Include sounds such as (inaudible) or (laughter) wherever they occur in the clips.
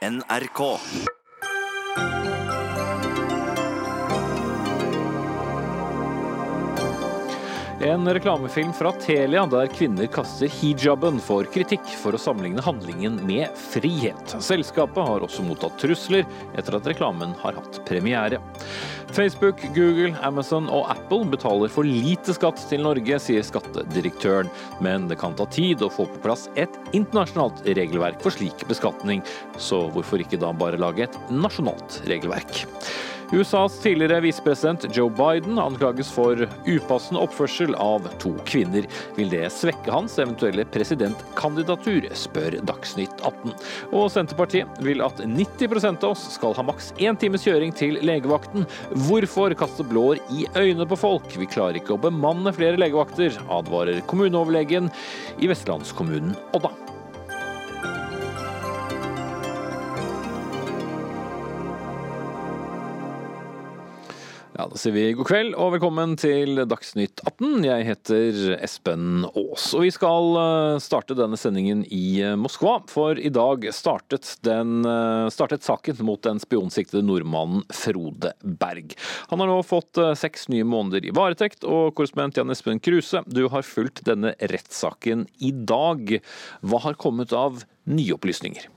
NRK. En reklamefilm fra Telia der kvinner kaster hijaben får kritikk for å sammenligne handlingen med frihet. Selskapet har også mottatt trusler etter at reklamen har hatt premiere. Facebook, Google, Amazon og Apple betaler for lite skatt til Norge, sier skattedirektøren. Men det kan ta tid å få på plass et internasjonalt regelverk for slik beskatning. Så hvorfor ikke da bare lage et nasjonalt regelverk? USAs tidligere visepresident Joe Biden anklages for upassende oppførsel av to kvinner. Vil det svekke hans eventuelle presidentkandidatur, spør Dagsnytt 18. Og Senterpartiet vil at 90 av oss skal ha maks én times kjøring til legevakten. Hvorfor kaste blår i øynene på folk? Vi klarer ikke å bemanne flere legevakter, advarer kommuneoverlegen i vestlandskommunen Odda. Ja, Da sier vi god kveld og velkommen til Dagsnytt 18. Jeg heter Espen Aas. Og vi skal eh, starte denne sendingen i eh, Moskva, for i dag startet, den, eh, startet saken mot den spionsiktede nordmannen Frode Berg. Han har nå fått seks nye måneder i varetekt, og korrespondent Jan Espen Kruse, du har fulgt denne rettssaken i dag. Hva har kommet av nye opplysninger?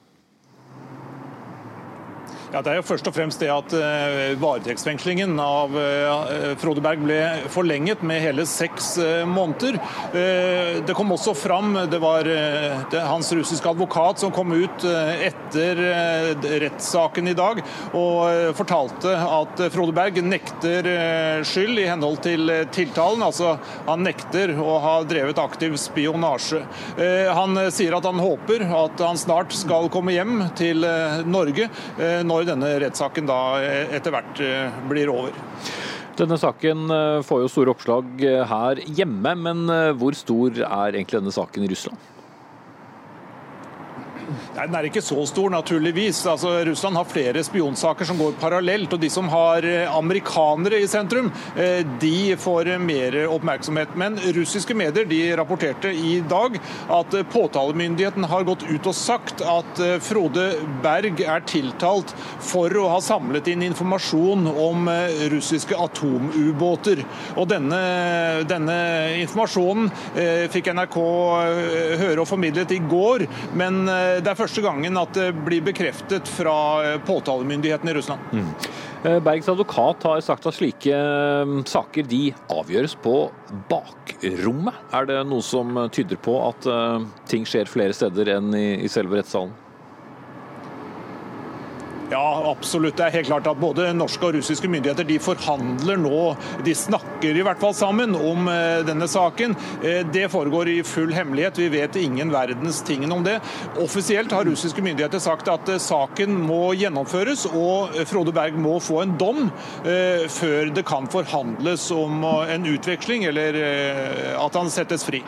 Ja, det er jo først og fremst det at uh, varetektsfengslingen av uh, Frode Berg ble forlenget med hele seks uh, måneder. det kom også fram, det var hans russiske advokat som kom ut etter rettssaken i dag og fortalte at Frode Berg nekter skyld i henhold til tiltalen. Altså han nekter å ha drevet aktiv spionasje. han sier at han håper at han snart skal komme hjem til Norge når når denne rettssaken da etter hvert eh, blir over. Denne saken eh, får jo store oppslag eh, her hjemme, men hvor stor er egentlig denne saken i Russland? Nei, Den er ikke så stor, naturligvis. Altså, Russland har flere spionsaker som går parallelt. og De som har eh, amerikanere i sentrum, eh, de får mer oppmerksomhet. Men russiske medier de rapporterte i dag at påtalemyndigheten har gått ut og sagt at eh, Frode Berg er tiltalt for å ha samlet inn informasjon om russiske atomubåter. Og denne, denne informasjonen fikk NRK høre og formidlet i går. men det er første gangen at det blir bekreftet fra eh, påtalemyndigheten i Russland. Mm. Eh, Bergs advokat har sagt at slike eh, saker de avgjøres på bakrommet. Er det noe som tyder på at ting skjer flere steder enn i selve rettssalen? Ja, absolutt. Det er helt klart at Både norske og russiske myndigheter de forhandler nå, de snakker i hvert fall sammen om eh, denne saken. Eh, det foregår i full hemmelighet. Vi vet ingen verdens tingen om det. Offisielt har russiske myndigheter sagt at eh, saken må gjennomføres, og Frode Berg må få en dom før det kan forhandles om en utveksling, eller at han settes fri.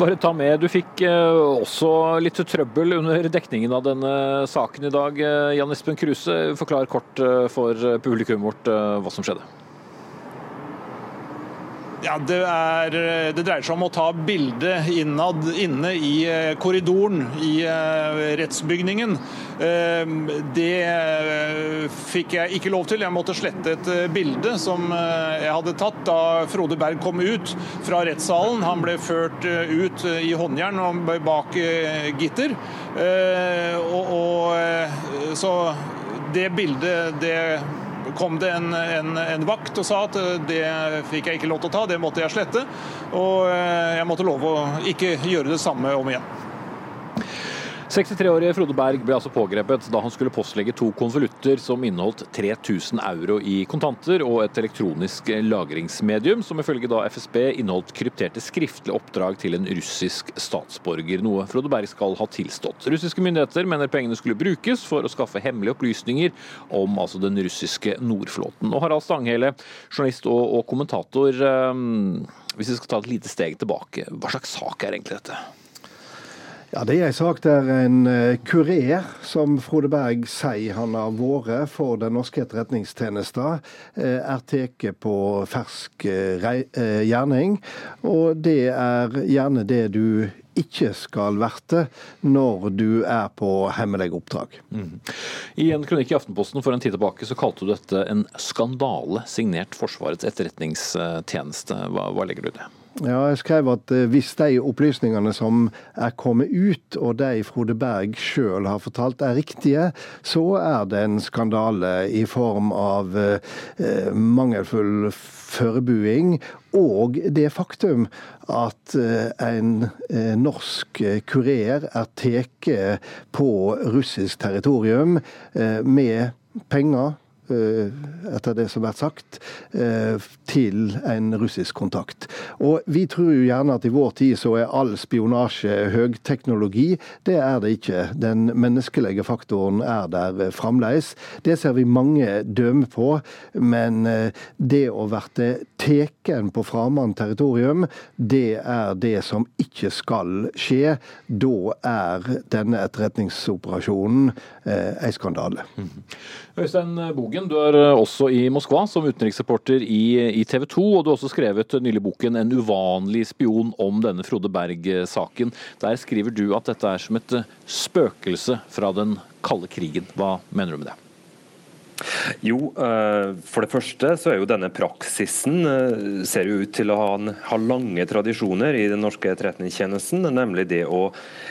Bare ta med, Du fikk eh, også litt trøbbel under dekningen av denne saken i dag. Eh, Jan Espen Kruse, forklar kort eh, for publikum vårt hva som skjedde. Ja, det, er, det, dreier seg om å ta bilde innad inne i eh, korridoren i uh, rettsbygningen. Uh, det fikk jeg ikke lov til. Jeg måtte slette et bilde som jeg hadde tatt da Frode Berg kom ut fra rettssalen. Han ble ført ut i håndjern og bak gitter. Og, og, så det bildet det kom det en, en, en, vakt og sa at eh, det fikk jeg ikke lov til å ta, det måtte jeg slette. Og eh, jeg måtte love å ikke gjøre det samme om igjen. 63-årige Frode Berg ble altså pågrepet da han skulle postlegge to konvolutter som inneholdt 3000 euro i kontanter og et elektronisk lagringsmedium, som ifølge da FSB inneholdt krypterte skriftlige oppdrag til en russisk statsborger, noe Frode Berg skal ha tilstått. Russiske myndigheter mener pengene skulle brukes for å skaffe hemmelige opplysninger om altså den russiske Nordflåten. Og Harald Stanghele, journalist og, og kommentator, um, hvis vi skal ta et lite steg tilbake, hva slags sak er egentlig dette? Ja, Det er en sak der en uh, kurer, som Frode Berg sier han har vært for den norske etterretningstjenesten, uh, er tatt på fersk uh, gjerning. Og det er gjerne det du ikke skal verte når du er på hemmelig oppdrag. Mm. I en kronikk i Aftenposten for en tid tilbake så kalte du dette en skandale signert Forsvarets etterretningstjeneste. Hva, hva legger du i det? Ja, jeg skrev at eh, hvis de opplysningene som er kommet ut, og de Frode Berg sjøl har fortalt er riktige, så er det en skandale i form av eh, mangelfull forbuing og det faktum at eh, en eh, norsk kurer er tatt på russisk territorium med penger Eh, etter det som har vært sagt, eh, til en russisk kontakt. Og Vi tror jo gjerne at i vår tid så er all spionasje høyteknologi. Det er det ikke. Den menneskelige faktoren er der fremdeles. Det ser vi mange dømme på. Men eh, det å bli teken på fremmed territorium, det er det som ikke skal skje. Da er denne etterretningsoperasjonen eh, en skandale. Øystein Bogen, du er eh, også i Moskva som utenriksreporter i, i TV 2. Og du har også skrevet nylig boken 'En uvanlig spion' om denne Frode Berg-saken. Der skriver du at dette er som et eh, spøkelse fra den kalde krigen. Hva mener du med det? Jo, eh, for det første så er jo denne praksisen eh, ser jo ut til å ha, lange tradisjoner i den norske etterretningstjenesten. Nemlig det å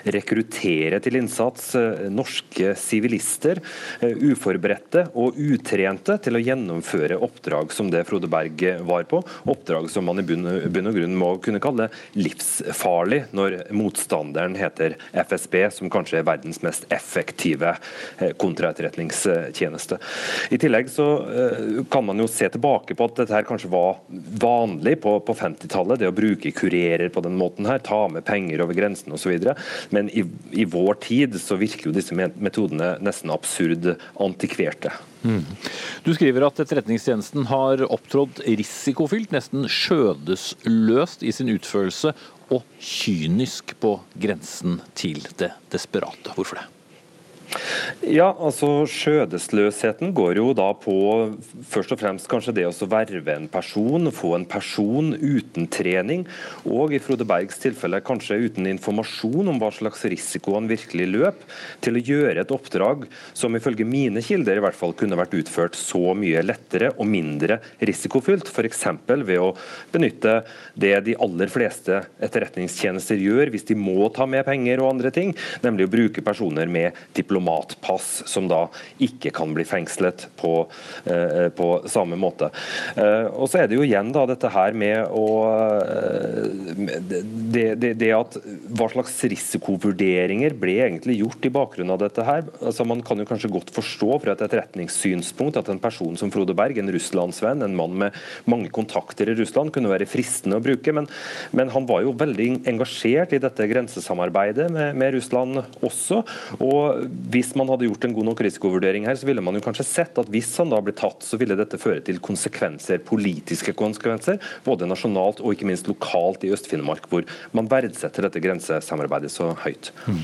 rekruttere til innsats eh, norske sivilister, uforberedte og utrente, til å gjennomføre oppdrag som det Frode Berg var på. Oppdrag som man i bunn, og grunn må kunne kalle livsfarlig, når motstanderen heter FSB, som kanskje er verdens mest effektive kontraetterretningstjeneste. I tillegg så uh, kan man jo se tilbake på at dette her kanskje var vanlig på, på 50-tallet, det å bruke kurerer på den måten her, ta med penger over grensen osv. Men i, i, vår tid så virker jo disse metodene nesten absurd antikverte. Mm. Du skriver at Etterretningstjenesten har opptrådt risikofylt, nesten skjødesløst i sin utførelse, og kynisk på grensen til det desperate. Hvorfor det? Ja, altså Skjødesløsheten går jo da på først og fremst kanskje det å verve en person, få en person uten trening, og i Frode Bergs tilfelle kanskje uten informasjon om hva slags risiko han virkelig løp, til å gjøre et oppdrag som ifølge mine kilder i hvert fall kunne vært utført så mye lettere og mindre risikofylt, f.eks. ved å benytte det de aller fleste etterretningstjenester gjør hvis de må ta med penger og andre ting, nemlig å bruke personer med diplomat diplomatpass, som da ikke kan bli fengslet på, eh, på samme måte. Eh, og så er det jo igjen da dette her med å eh, det, det, det, at Hva slags risikovurderinger ble egentlig gjort i bakgrunnen av dette her? Altså Man kan jo kanskje godt forstå fra et etterretningssynspunkt at en person som Frode Berg, en russlandsvenn, en mann med mange kontakter i Russland, kunne være fristende å bruke, men, men han var jo veldig engasjert i dette grensesamarbeidet med, med Russland også. og hvis man hadde gjort en god nok risikovurdering her, så ville man jo kanskje sett at hvis han da ble tatt, så ville dette føre til konsekvenser, politiske konsekvenser, både nasjonalt og ikke minst lokalt i Øst-Finnmark, hvor man verdsetter dette grensesamarbeidet så høyt. Mm.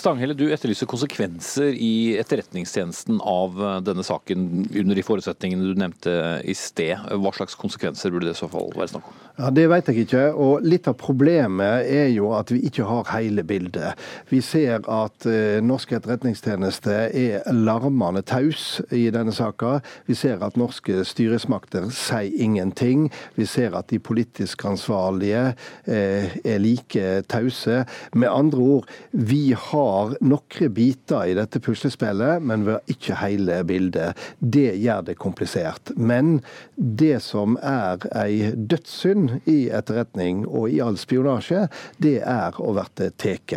Stanghelle, du etterlyser konsekvenser i etterretningstjenesten av eh, denne saken under de forutsetningene du nevnte i sted. Hva slags konsekvenser burde det i så fall være snakk om? Ja, Det vet jeg ikke. og Litt av problemet er jo at vi ikke har hele bildet. Vi ser at norske norsk etterretningstjeneste er larmende taus i denne saka. Vi ser at norske styresmakter sier ingenting. Vi ser at de politisk ansvarlige uh, er like tause. Med andre ord, vi har noen biter i dette puslespillet, men vi har ikke hele bildet. Det gjør det komplisert. Men det som er ei dødssynd i etterretning og i all spionasje, det er å bli tatt.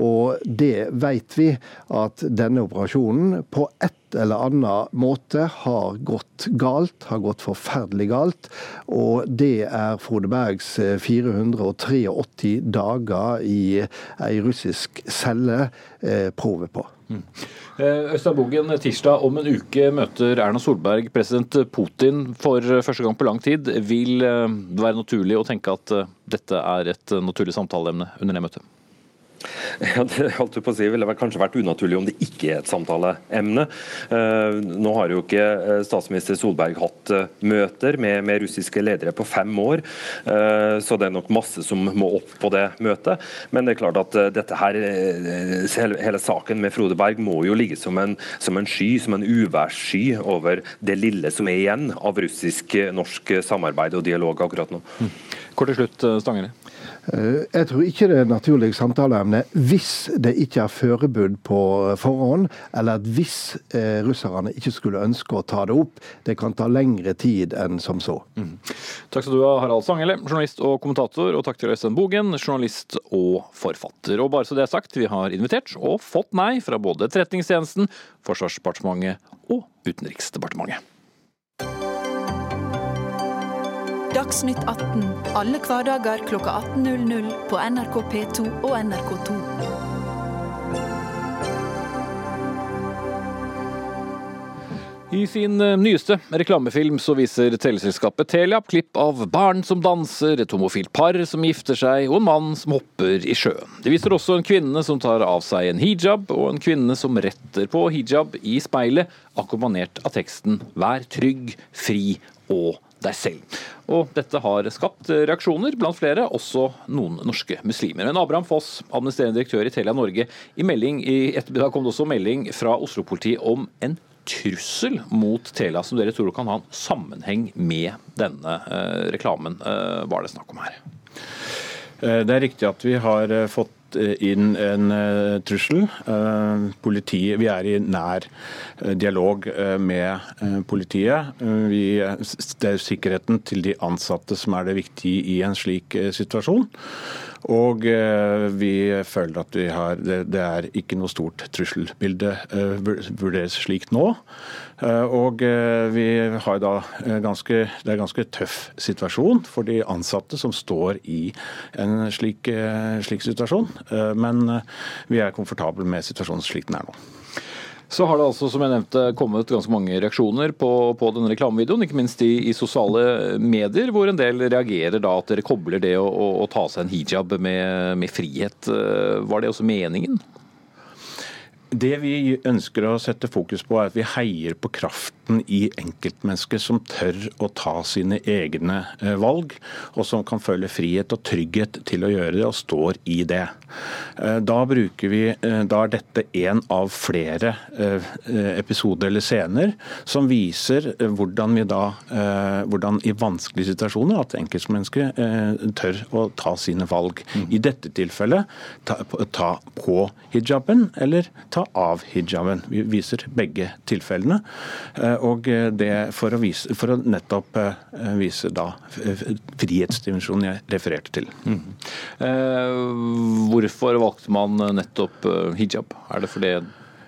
Og det vet vi at denne operasjonen på ett eller annen måte har gått galt, har gått forferdelig galt. Og det er Frode Bergs 483 dager i ei russisk celle eh, prøve på. Mm. Eh, Øystein Bogen, tirsdag om en uke møter Erna Solberg president Putin for første gang på lang tid. Vil det eh, være naturlig å tenke at eh, dette er et naturlig samtaleemne under det møtet? (laughs) Ja, det holdt på å si, ville kanskje vært unaturlig om det ikke er et samtaleemne. Eh, nå har jo ikke eh, statsminister Solberg hatt eh, møter med, med, russiske ledere på fem år, så det er nok masse som må opp på det møtet. Men det er klart at dette her, hele saken med Frode Berg må jo ligge som en, som en sky, som en uværssky over det lille som er igjen av russisk-norsk samarbeid og dialog akkurat nå. Kort til slutt, Stangerli. Eh, jeg tror ikke det er naturlig samtaleemne hvis det ikke er førebud på forhånd, eller at hvis eh, russerne ikke skulle ønske å ta det opp. Det kan ta lengre tid enn som så. Mm. Takk skal du ha, Harald Sangele, journalist og kommentator. Og takk til Øystein Bogen, journalist og forfatter. Og bare så det er sagt, vi har invitert og fått nei fra både Etterretningstjenesten, Forsvarsdepartementet og Utenriksdepartementet. Dagsnytt 18 alle hverdager klokka 18.00 på NRK P2 og NRK2. I sin eh, nyeste reklamefilm så viser teleselskapet Telia klipp av barn som danser, et homofilt par som gifter seg og en mann som hopper i sjøen. De viser også en kvinne som tar av seg en hijab, og en kvinne som retter på hijab i speilet, akkompagnert av teksten 'Vær trygg, fri og deg selv. Og dette har skapt reaksjoner blant flere, også noen norske muslimer. Men Abraham Foss, administrerende direktør i Telia Norge, i melding i ettermiddag kom det også melding fra Oslo-politiet om en trussel mot Telia som dere tror kan ha en sammenheng med denne eh, reklamen. Eh, hva er det snakk om her? Eh, det er riktig at vi har fått inn en uh, trussel. Uh, politiet, vi er i nær dialog med politiet. Vi, det er sikkerheten til de ansatte som er det viktige i en slik situasjon. Og vi føler at vi har, det, det er ikke noe stort trusselbilde vurderes slik nå. Og vi har da ganske, det er ganske tøff situasjon for de ansatte som står i en slik, slik situasjon. Eh, men eh, vi er komfortable med situasjonen slik den er nå. Så har det altså, som jeg nevnte, kommet ganske mange reaksjoner på, på denne reklamevideoen, ikke minst i, i, sosiale medier, hvor en del reagerer da at dere kobler det å, å, å ta seg en hijab med, med frihet. Eh, var det også meningen? Det vi ønsker å sette fokus på, er at vi heier på kraften i enkeltmennesket som tør å ta sine egne eh, valg, og som kan føle frihet og trygghet til å gjøre det, og står i det. Eh, da, vi, eh, da er dette en av flere episoder eller scener som viser hvordan vi da, hvordan i vanskelige situasjoner at enkeltmennesket tør å ta sine valg. I dette tilfellet ta, ta på hijaben eller ta ta av hijaben. Vi viser begge tilfellene. Eh, og det for å, vise, for å nettopp eh, vise da frihetsdimensjonen jeg refererte til. Mm. Hvorfor valgte man nettopp hijab? Er det fordi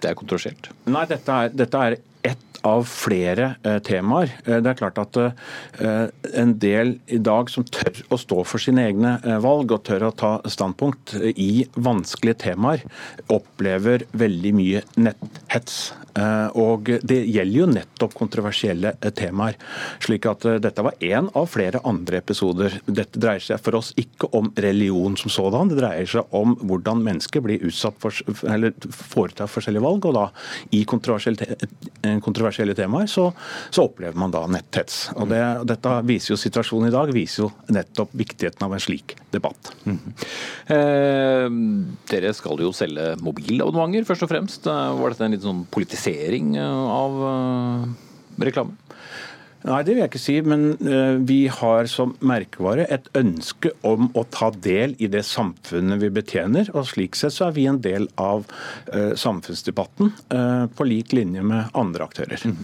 det er kontroversielt? Nei, dette er, dette er ett av flere eh, temaer. Eh, det er klart at eh, en del i dag som tør å stå for sine egne valg og tør å ta standpunkt i vanskelige temaer, opplever veldig mye netthets. Og Det gjelder jo nettopp kontroversielle temaer. slik at Dette var én av flere andre episoder. Dette dreier seg for oss ikke om religion som sådan, det dreier seg om hvordan mennesker blir utsatt for, eller foretar forskjellige valg. og da i kontroversielle, kontroversielle temaer, så, så, opplever man da netthets. Og det, dette viser jo Situasjonen i dag viser jo nettopp viktigheten av en slik debatt. Mm. Eh, dere skal jo selge mobilabonnementer, først og fremst. Eh, var dette en litt sånn politisering eh, av uh, reklame? Nei, det vil jeg ikke si. Men uh, vi har som merkevare et ønske om å ta del i det samfunnet vi betjener. Og slik sett så er vi en del av uh, samfunnsdebatten uh, på lik linje med andre aktører. Mm.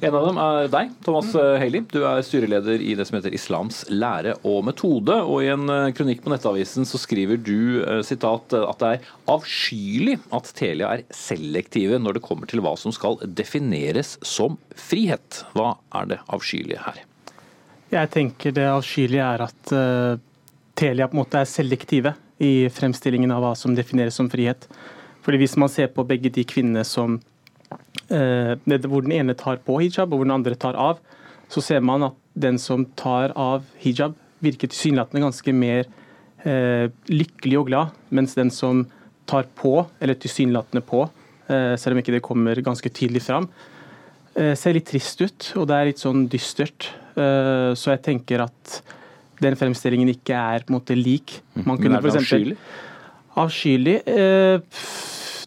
En av dem er deg, Thomas Haley. Du er styreleder i det som heter Islams lære og metode. Og i en kronikk på Nettavisen så skriver du sitat, at det er avskyelig at Telia er selektive når det kommer til hva som skal defineres som frihet. Hva er det avskyelige her? Jeg tenker det avskyelige er at uh, Telia på en måte er selektive i fremstillingen av hva som defineres som frihet. Fordi Hvis man ser på begge de kvinnene som uh, hvor den ene tar på hijab og hvor den andre tar av, så ser man at den som tar av hijab, virker tilsynelatende ganske mer uh, lykkelig og glad, mens den som tar på, eller tilsynelatende på, selv om ikke det kommer ganske tydelig fram, ser litt trist ut, og det er litt sånn dystert. Eh, så jeg tenker at den fremstillingen ikke er på en måte lik. Man kunne men er den avskyelig? Avskyelig? Eh,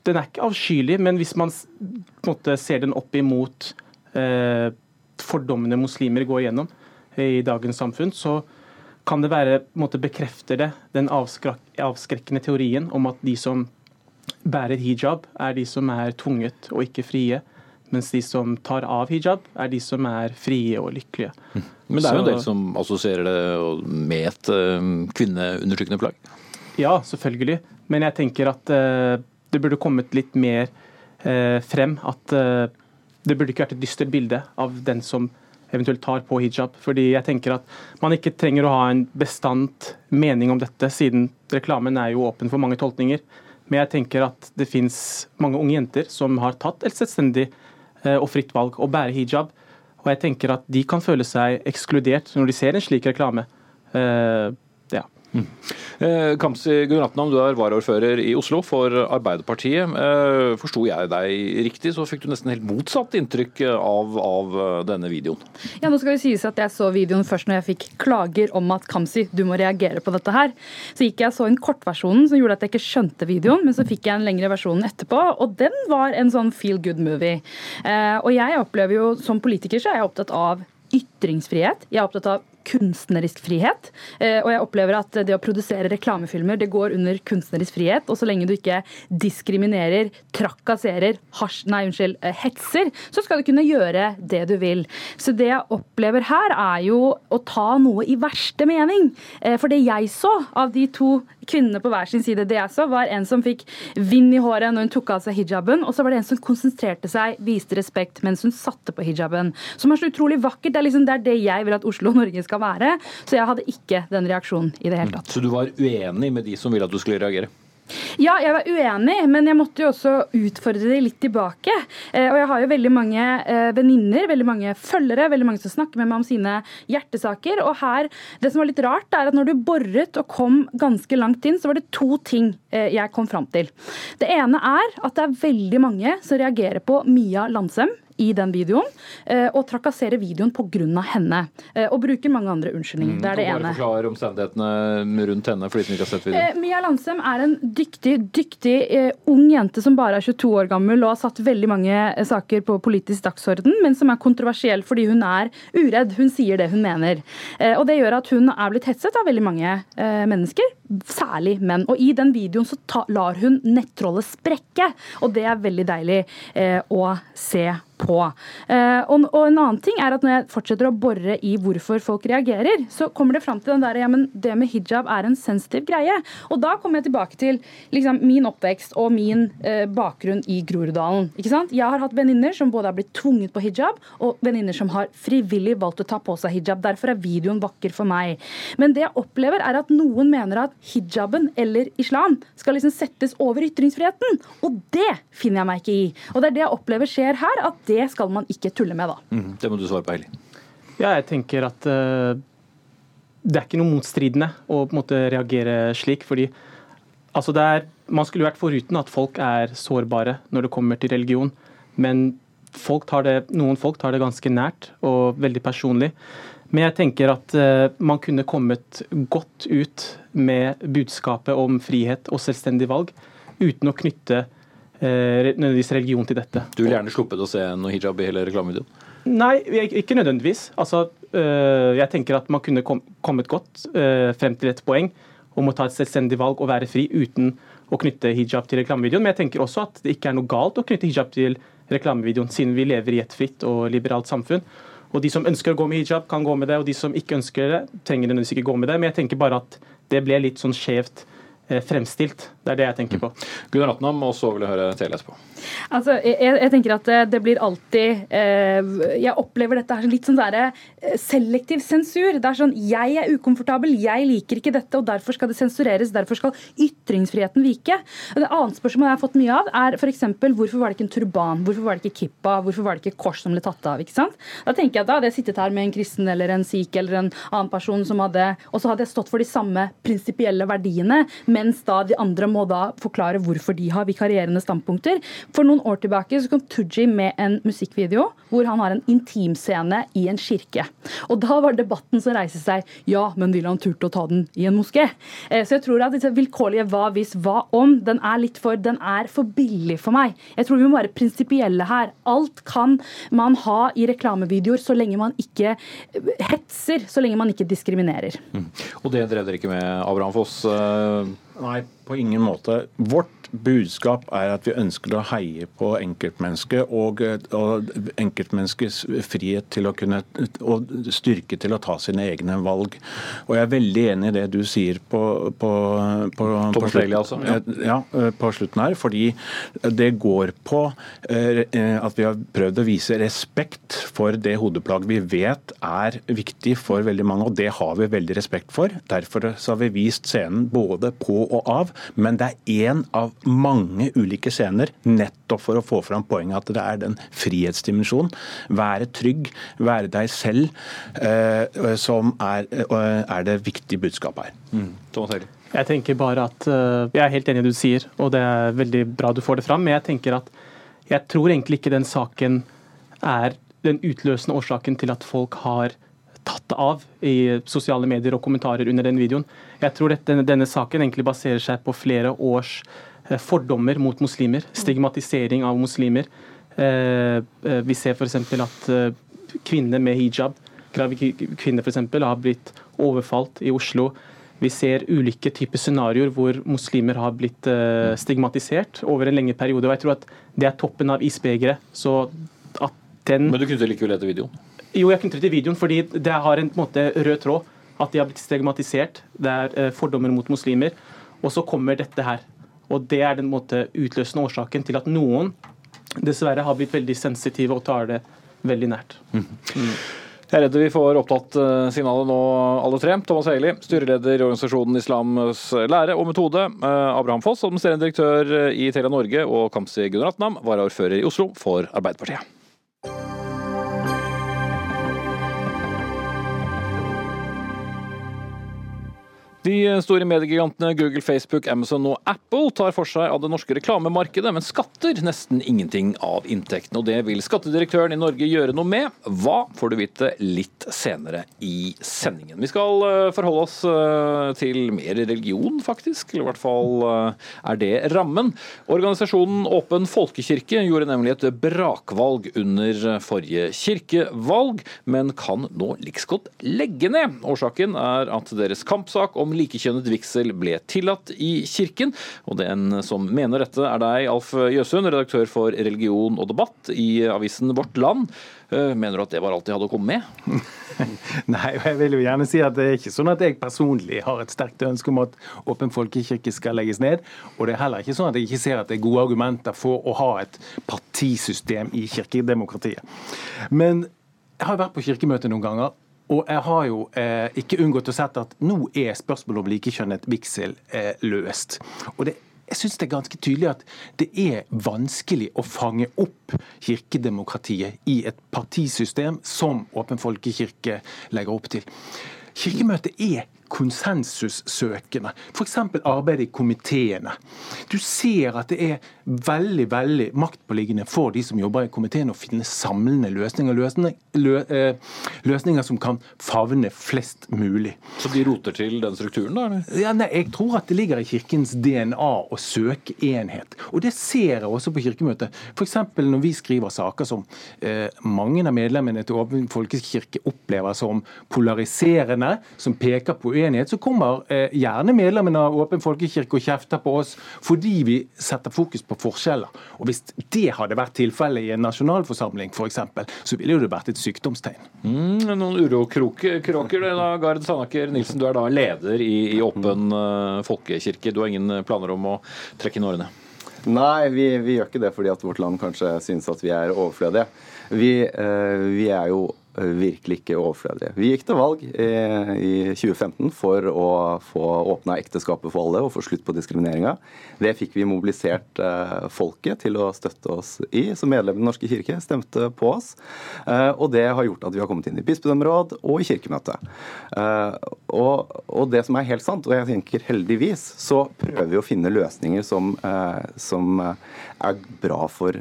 den er ikke avskyelig, men hvis man på en måte ser den opp imot eh, fordommene muslimer går igjennom i dagens samfunn, så kan det være på en måte bekrefter det den avskrekkende teorien om at de som bærer hijab, er de som er tvunget og ikke frie. Mens de som tar av hijab, er de som er frie og lykkelige. Men det er jo en del som assosierer det med et eh, kvinneundertrykkende plagg? Ja, selvfølgelig. Men jeg tenker at uh, det burde kommet litt mer uh, frem. At det burde ikke vært et dystert bilde av den som eventuelt tar på hijab. Fordi jeg tenker at man ikke trenger å ha en bestandt mening om dette, siden reklamen er jo åpen for mange tolkninger. Men jeg tenker at det fins mange unge jenter som har tatt et selvstendig Eh, og fritt valg å bære hijab. Og jeg tenker at de kan føle seg ekskludert når de ser en slik reklame. Mm. Eh, Kamzy Gunaratnam, du er varaordfører i Oslo for Arbeiderpartiet. Eh, Forsto jeg deg riktig, så fikk du nesten helt motsatt inntrykk av, av, eh, denne videoen? Ja, nå skal det sies at Jeg så videoen først når jeg fikk klager om at Kamzy, du må reagere på dette her. Så gikk jeg så en kortversjonen som gjorde at jeg ikke skjønte videoen, men så fikk jeg en lengre versjon etterpå, og den var en sånn feel good movie. Eh, og jeg opplever jo som politiker så er jeg opptatt av ytringsfrihet. Jeg er opptatt av kunstnerisk frihet. Eh, og jeg opplever at det å produsere reklamefilmer det går under kunstnerisk frihet. Og så lenge du ikke diskriminerer, trakasserer, hasj, nei, unnskyld, eh, hetser, så skal du kunne gjøre det du vil. Så det jeg opplever her, er jo å ta noe i verste mening. Eh, for det jeg så av de to kvinnene på hver sin side, det jeg så, var en som fikk vind i håret når hun tok av seg hijaben, og så var det en som konsentrerte seg, viste respekt mens hun satte på hijaben. Som er så utrolig vakkert. Det er, liksom, det, er det jeg vil at Oslo og Norge skal skal være. Så jeg hadde ikke den reaksjonen i det hele tatt. Så du var uenig med de som ville at du skulle reagere? Ja, jeg var uenig, men jeg måtte jo også utfordre det litt tilbake. Eh, og jeg har jo veldig mange eh, venninner, veldig mange følgere, veldig mange som snakker med meg om sine hjertesaker. Og her, det som var litt rart, er at når du boret og kom ganske langt inn, så var det to ting eh, jeg kom fram til. Det ene er at det er veldig mange som reagerer på Mia Landsem i den videoen, eh, og trakasserer videoen pga. henne. Eh, og bruker mange andre unnskyldninger. Mm, det er det ene. Forklar omstendighetene rundt henne for de som ikke har sett videoen. Eh, Mia Landsem er en dyktig, dyktig ung jente som bare er 22 år gammel og har satt veldig mange saker på politisk dagsorden, men som er kontroversiell fordi hun er uredd. Hun sier det hun mener. Og det gjør at hun er blitt hetset av veldig mange mennesker, særlig menn. Og i den videoen så lar hun nettrollet sprekke, og det er veldig deilig å se på. Eh, og, en annen ting er at når jeg fortsetter å bore i hvorfor folk reagerer, så kommer det fram til den der, ja, men det med hijab er en sensitiv greie. Og da kommer jeg tilbake til liksom, min oppvekst og min eh, bakgrunn i Groruddalen. Ikke sant? Jeg har hatt venninner som både har blitt tvunget på hijab, og venninner som har frivillig valgt å ta på seg hijab. Derfor er videoen vakker for meg. Men det jeg opplever, er at noen mener at hijaben eller islam skal liksom settes over ytringsfriheten. Og det finner jeg meg ikke i. Og det er det jeg opplever skjer her. at det skal man ikke tulle med, da. Mm, det må du svare på, Heli. Ja, jeg tenker at uh, det er ikke noe motstridende å på en måte reagere slik. fordi altså det er, Man skulle vært foruten at folk er sårbare når det kommer til religion. Men folk det, noen folk tar det ganske nært og veldig personlig. Men jeg tenker at uh, man kunne kommet godt ut med budskapet om frihet og selvstendig valg uten å knytte nødvendigvis religion til dette. Du vil gjerne sluppet å se noe hijab i hele reklamevideoen? Nei, ikke nødvendigvis. Altså, eh, jeg tenker at man kunne kommet godt eh, frem til et poeng om å ta et selvstendig valg og være fri uten å knytte hijab til reklamevideoen. Men jeg tenker også at det ikke er noe galt å knytte hijab til reklamevideoen, siden vi lever i et fritt og liberalt samfunn. Og De som ønsker å gå med hijab, kan gå med det, og de som ikke ønsker det, trenger nødvendigvis ikke gå med det. Men jeg tenker bare at det ble litt sånn skjevt fremstilt. Det er det jeg tenker på. Gunnar Atnam, og så vil jeg høre TLS på. Altså, jeg, jeg, tenker at det blir alltid eh, Jeg opplever dette her litt sånn der, eh, selektiv sensur. Det er sånn Jeg er ukomfortabel, jeg liker ikke dette, og derfor skal det sensureres. Derfor skal ytringsfriheten vike. Et annet spørsmål jeg har fått mye av, er f.eks. hvorfor var det ikke en turban? Hvorfor var det ikke kippa? Hvorfor var det ikke kors som ble tatt av? ikke sant? Da tenker jeg at da hadde jeg sittet her med en kristen eller en sikh eller en annen person som hadde Og så hadde jeg stått for de samme prinsipielle verdiene, men mens da de andre må da forklare hvorfor de har vikarierende standpunkter. For noen år tilbake så kom Tooji med en musikkvideo hvor han har en intimscene i en kirke. Og da var debatten som reiser seg ja, men ville han turt å ta den i en moské? Eh, så jeg tror at disse vilkårlige hva hvis, hva om, den er litt for, den er for billig for meg. Jeg tror vi må være prinsipielle her. Alt kan man ha i reklamevideoer så lenge man ikke hetser, så lenge man ikke diskriminerer. Mm. Og det drev dere ikke med, Abraham Foss? Nei, på ingen måte. Vårt budskap er at vi ønsker å heie på enkeltmennesket og, og enkeltmenneskets frihet til å kunne og styrke til å ta sine egne valg. Og Jeg er veldig enig i det du sier på, på, på, på, slutten, altså. ja. ja, på slutten her. Fordi det går på eh, at vi har prøvd å vise respekt for det hodeplagget vi vet er viktig for veldig mange, og det har vi veldig respekt for. Derfor har vi vist scenen både på og av, men det er én av mange ulike scener nettopp for å få fram poenget at det er den frihetsdimensjonen. Være trygg, være deg selv, eh, som er, eh, er, det viktige budskapet her. Mm. Jeg tenker bare at uh, Jeg er helt enig i det du sier, og det er veldig bra du får det fram. Men jeg tenker at jeg tror egentlig ikke den saken er den utløsende årsaken til at folk har tatt av i sosiale medier og kommentarer under den videoen. Jeg tror at denne, denne saken egentlig baserer seg på flere års eh, fordommer mot muslimer. Stigmatisering av muslimer. Eh, eh, vi ser f.eks. at kvinner med hijab, kvinner f.eks., har blitt overfalt i Oslo. Vi ser ulike typer scenarioer hvor muslimer har blitt stigmatisert over en lengre periode. og jeg tror at Det er toppen av isbegeret. Men du knytter likevel etter videoen? Jo, jeg knytter til videoen fordi det har en, en måte, rød tråd. At de har blitt stigmatisert. Det er eh, fordommer mot muslimer. Og så kommer dette her. Og det er den måte, utløsende årsaken til at noen dessverre har blitt veldig sensitive og tar det veldig nært. Mm. Mm. Jeg er redd vi får opptatt eh, signalet nå, alle tre. Thomas Hegeli, styreleder i organisasjonen Islams lære og metode. Eh, Abraham Foss, administrerende direktør i Telia Norge. Og Kamzy Gunaratnam, varaordfører i Oslo for Arbeiderpartiet. De store mediegigantene Google, Facebook, Amazon og Apple tar for seg av det norske reklamemarkedet, men skatter nesten ingenting av inntektene. Og det vil skattedirektøren i Norge gjøre noe med. Hva får du vite litt senere i sendingen. Vi skal eh, forholde oss eh, til mer religion, faktisk. Eller i hvert fall eh, er det rammen. Organisasjonen Åpen folkekirke gjorde nemlig et brakvalg under forrige kirkevalg, men kan nå like godt legge ned. Årsaken er at deres kampsak om likekjønnet vigsel ble tillatt i kirken. Og den som mener dette er deg, Alf Jøsund, redaktør for religion og debatt i avisen Vårt Land. Eh, mener du at det var alt de hadde å komme med? (laughs) Nei, og jeg vil jo gjerne si at det er ikke sånn at jeg personlig har et sterkt ønske om at Åpen folkekirke skal legges ned. Og det er heller ikke sånn at jeg ikke ser at det er gode argumenter for å ha et partisystem i kirkedemokratiet. Men jeg har vært på kirkemøte noen ganger, og jeg har jo eh, ikke unngått å sette at nå er spørsmålet om likekjønnet vigsel eh, løst. Og det jeg syns det er ganske tydelig at det er vanskelig å fange opp kirkedemokratiet i et partisystem som Åpen folkekirke legger opp til. Kirkemøtet er konsensussøkende. F.eks. arbeid i komiteene. Du ser at det er veldig veldig maktpåliggende for de som jobber i komiteen å finne samlende løsninger. Løsninger, lø, eh, løsninger som kan favne flest mulig. Så de roter til den strukturen, da? Ja, nei, jeg tror at det ligger i Kirkens DNA å søke enhet. Og det ser jeg også på Kirkemøtet. F.eks. når vi skriver saker som eh, mange av medlemmene til Åpen folkekirke opplever som polariserende, som peker på uenighet, så kommer eh, gjerne medlemmene av Åpen folkekirke og kjefter på oss fordi vi setter fokus på forskjeller. Og Hvis det hadde vært tilfellet i en nasjonalforsamling f.eks., så ville det vært et sykdomstegn. Mm, noen urokråker, det da, Gard Sandaker Nilsen, du er da leder i, i Åpen uh, folkekirke. Du har ingen planer om å trekke inn årene? Nei, vi, vi, gjør ikke det fordi at vårt land kanskje synes at vi er overflødige. Vi, uh, vi er jo virkelig ikke overflødige. Vi gikk til valg i 2015 for å få åpna ekteskapet for alle og få slutt på diskrimineringa. Det fikk vi mobilisert folket til å støtte oss i. Som medlem i Den norske kirke stemte på oss. Og det har gjort at vi har kommet inn i bispedømmeråd og i Kirkemøtet. Og, og, det som er helt sant, og jeg tenker heldigvis, så prøver vi å finne løsninger som, som er bra for,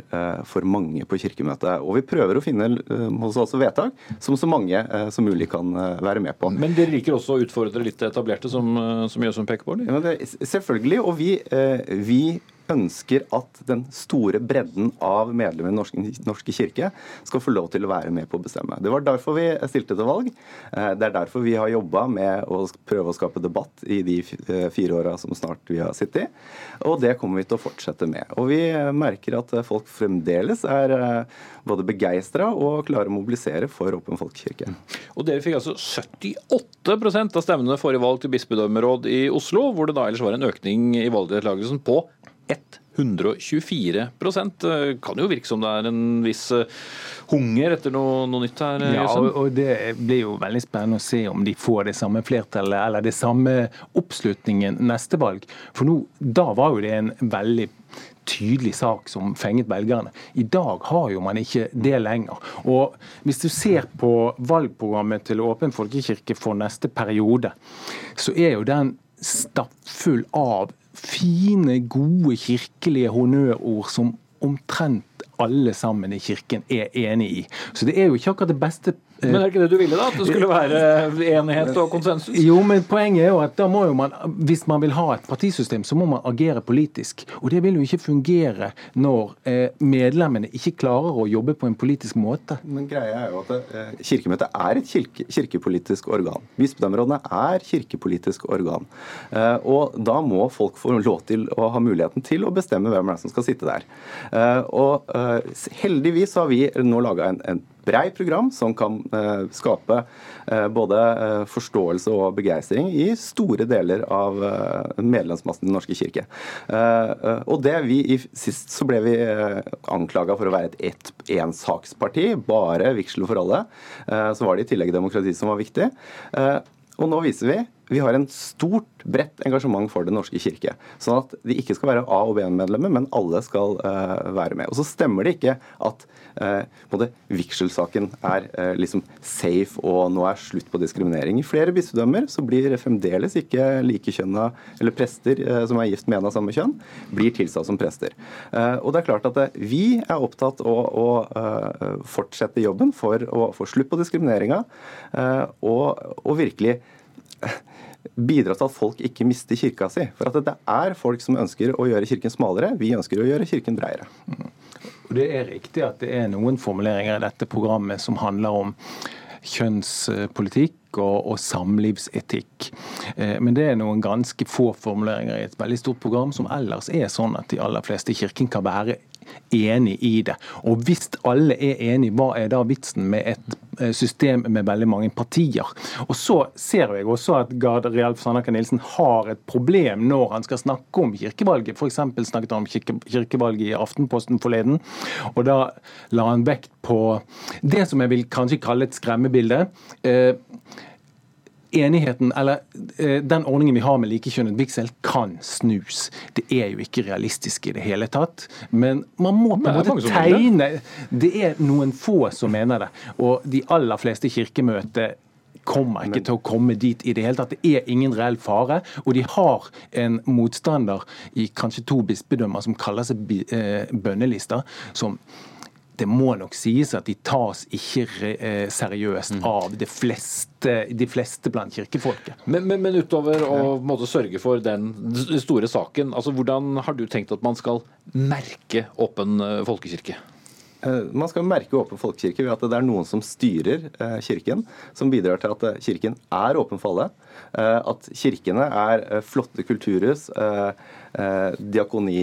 for mange på Kirkemøtet. Og vi prøver å finne hos oss vedtak som så mange som mulig kan være med på. Men dere liker også å utfordre litt etablerte, som, som Jøsund peker på? Ja, det, selvfølgelig. Og vi, vi ønsker at den store bredden av medlemmer i Norske, norske kirke skal få lov til å være med på å bestemme. Det var derfor vi stilte til valg. Eh, det er derfor vi har jobba med å prøve å skape debatt i de eh, fire åra som snart vi har sittet i. Og det kommer vi til å fortsette med. Og vi merker at folk fremdeles er eh, både begeistra og klarer å mobilisere for Åpen folkekirke. Og dere fikk altså 78% av stemmene forrige valg til bispedømmeråd i Oslo, hvor det da ellers var en økning i valgdeltakelsen på 124 Det kan jo virke som det er en viss eh, hunger etter noe, noe nytt her? Ja, og, og, Det blir jo veldig spennende å se om de får det samme flertallet eller det samme oppslutningen neste valg. For nå, da var jo det en veldig tydelig sak som fenget velgerne. I dag har jo man ikke det lenger. Og Hvis du ser på valgprogrammet til Åpen folkekirke for neste periode, så er jo den stappfull av fine, gode kirkelige honnørord som omtrent alle sammen i kirken er enig i. Så det er jo ikke akkurat det beste men er det ikke det du ville, da? At det skulle være enighet og konsensus? Jo, men poenget er jo at da må jo man, hvis man vil ha et partisystem, så må man agere politisk. Og det vil jo ikke fungere når eh, medlemmene ikke klarer å jobbe på en politisk måte. Men greia er jo at eh, Kirkemøtet er et kirke, kirkepolitisk organ. Bispedømmerådene er kirkepolitisk organ. Eh, og da må folk få lov til å ha muligheten til å bestemme hvem det er som skal sitte der. og heldigvis har vi nå laga en, en brei program som kan eh, skape eh, både eh, forståelse og begeistring i store deler av medlemsmassen i Den norske kirke. Og det vi, Sist så ble vi anklaga for å være et ensaksparti, bare vigsel for alle. Så var det i tillegg demokrati som var viktig. Og nå viser vi vi har en stort, bredt engasjement for Den norske kirke. Sånn at de ikke skal være A- og B-medlemmer, men alle skal uh, være med. Og så stemmer det ikke at uh, både vigselsaken er uh, liksom safe og nå er slutt på diskriminering. I flere bispedømmer så blir fremdeles ikke likekjønna eller prester som er gift med en av samme kjønn, blir tilsatt som prester. og det er klart at vi er opptatt av å, å fortsette jobben for å få slutt på diskrimineringa og, og virkelig bidra til at folk ikke mister kirka si. For at det er folk som ønsker å gjøre kirken smalere, vi ønsker å gjøre kirken bredere. Mm. Og Det er riktig at det er noen formuleringer i dette programmet som handler om kjønnspolitikk og, og, samlivsetikk. Eh, men det er noen ganske få formuleringer i et veldig stort program som ellers er sånn at de aller fleste i kirken kan være enig i det. Og hvis alle er enige, hva er da vitsen med et eh, system med veldig mange partier? Og så ser jeg også at Gard Realf Sandaker Nilsen har et problem når han skal snakke om kirkevalget. F.eks. snakket han om kirke, kirkevalget i Aftenposten forleden. Og da la han vekt på det som jeg vil kanskje kalle et skremmebilde. Eh, enigheten, eller eh, den ordningen vi har med likekjønnet vigsel, kan snus. Det er jo ikke realistisk i det hele tatt. Men man må på en måte tegne Det er noen få som mener det. Og de aller fleste kirkemøter kommer ikke til å komme dit i det hele tatt. Det er ingen reell fare. Og de har en motstander i kanskje to bispedømmer som kaller seg eh, bønnelister, som det må nok sies at de tas ikke eh, seriøst mm. av de fleste, de fleste blant kirkefolket. Men, men, men utover å måtte sørge for den store saken, altså hvordan har du tenkt at man skal merke åpen eh, folkekirke? Eh, man skal merke åpen folkekirke ved at det er noen som styrer kirken, som bidrar til at kirken er åpen for alle. At kirkene er flotte kulturhus, diakoni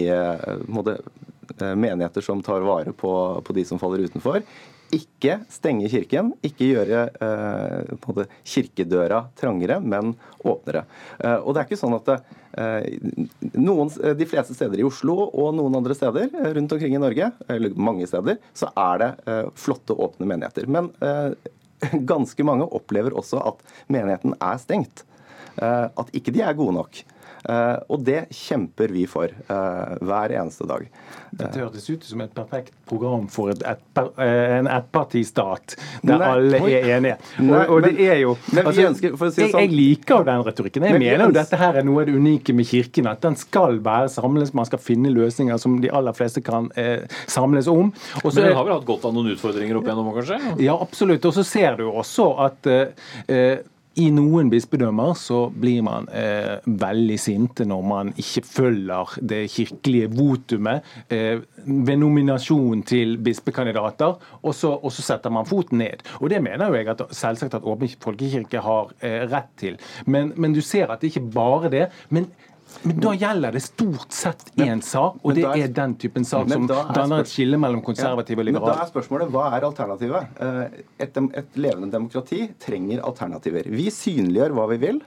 menigheter som tar vare på, på de som faller utenfor. Ikke stenge kirken, ikke gjøre eh, kirkedøra trangere, men åpnere. Eh, og det er ikke sånn at eh, noen, De fleste steder i Oslo og noen andre steder eh, rundt omkring i Norge, eller mange steder, så er det eh, flotte, åpne menigheter. Men (laughs) ganske mange opplever også at menigheten er stengt. Eh, at ikke de er gode nok. Eh, og det kjemper vi for eh, hver eneste dag. Dette hørtes ut som et perfekt program for et, et, en ettpartistat der Nei, alle er enige. Og, og det er jo altså, ønsker- for å si sånn- jeg liker jo den retorikken. Jeg Men mener jo dette her er noe av det unike med Kirken. At den skal være samles, man skal finne løsninger som de aller fleste kan eh, samles om. Og så Men den har vel hatt godt av noen utfordringer opp igjennom, kanskje? ja, absolutt. Og så ser du jo også at eh, eh, i noen bispedømmer så blir man eh, veldig sinte når man ikke følger det kirkelige votumet eh, ved nominasjon til bispekandidater, og så, og så setter man foten ned. Og Det mener jo jeg at selvsagt at Åpen folkekirke har eh, rett til. Men, men du ser at det ikke bare det. men men da gjelder det stort sett én sak, og det er- den typen sak som da er danner et skille mellom konservative og Men da er spørsmålet hva er alternativet? Eh, Et, et levende demokrati trenger alternativer. Vi synliggjør hva vi vil.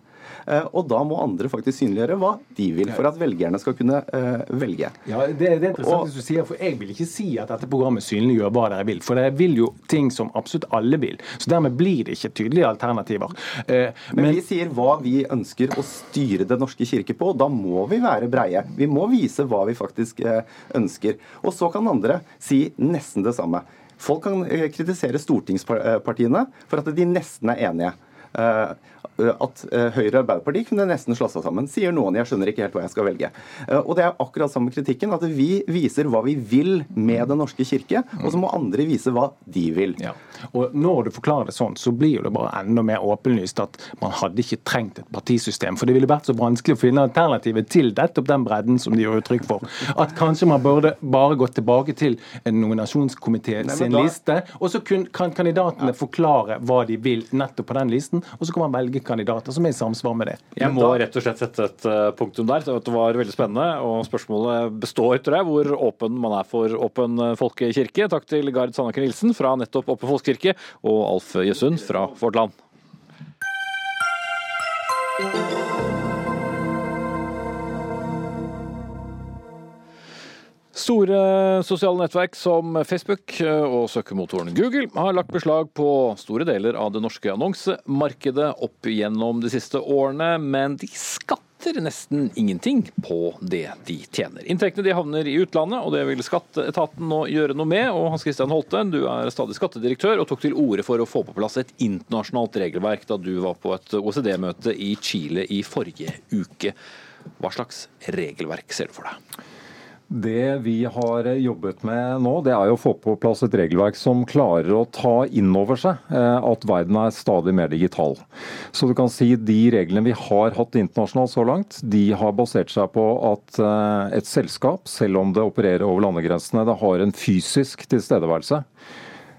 Eh, Og da må andre faktisk synliggjøre hva de vil, for at velgerne skal kunne eh, velge. Ja, det, det er interessant Og- det du sier, for Jeg vil ikke si at dette programmet synliggjør hva dere vil. For dere vil jo ting som absolutt alle vil. Så Dermed blir det ikke tydelige alternativer. Eh, Men, men vi sier hva vi ønsker å styre Den norske kirke på, og da må vi være breie. Vi må vise hva vi faktisk ønsker. Og så kan andre si nesten det samme. Folk kan kritisere stortingspartiene for at de nesten er enige. Eh, At eh, Høyre og Arbeiderpartiet kunne nesten slå seg sammen, sier noen. Jeg skjønner ikke helt hva jeg skal velge. Eh, Og det er akkurat samme kritikken, at vi viser hva vi vil med Den norske kirke, og så må andre vise hva de vil. ja. Og Når du forklarer det sånn, så blir jo det bare enda mer åpenlyst at man hadde ikke trengt et partisystem. For det ville vært så vanskelig å finne alternativet til nettopp den bredden som de gjør uttrykk for. At kanskje man burde bare gått tilbake til en nominasjonskomité sin da- liste, og så kan kandidatene forklare hva de vil nettopp på den listen, og så kan man velge kandidater som er i samsvar med det. Jeg må rett og slett sette et eh, punktum der. Det var veldig spennende. Og spørsmålet består, tror jeg, hvor åpen man er for Åpen eh, folkekirke. Takk til Gard Sandaker Nilsen fra nettopp Åpen folkekirke og Alf Jøsund fra Vårt Land. Store sosiale nettverk som Facebook eh, og søkemotoren Google har lagt beslag på store deler av det norske annonsemarkedet opp gjennom de siste årene, men de skatter nesten ingenting på det de tjener. Inntektene de havner i utlandet, og det vil skatteetaten nå gjøre noe med. Og Hans Christian Holte, du er stadig skattedirektør og tok til orde for å få på plass et internasjonalt regelverk da du var på et OECD-møte i Chile i forrige uke. Hva slags regelverk ser du for deg? Det vi har jobbet med nå, det er å få på plass et regelverk som klarer å ta inn over seg eh, at verden er stadig mer digital. Så du kan si de reglene vi har hatt internasjonalt så langt, de har basert seg på at eh, et selskap, selv om det opererer over landegrensene, det har en fysisk tilstedeværelse.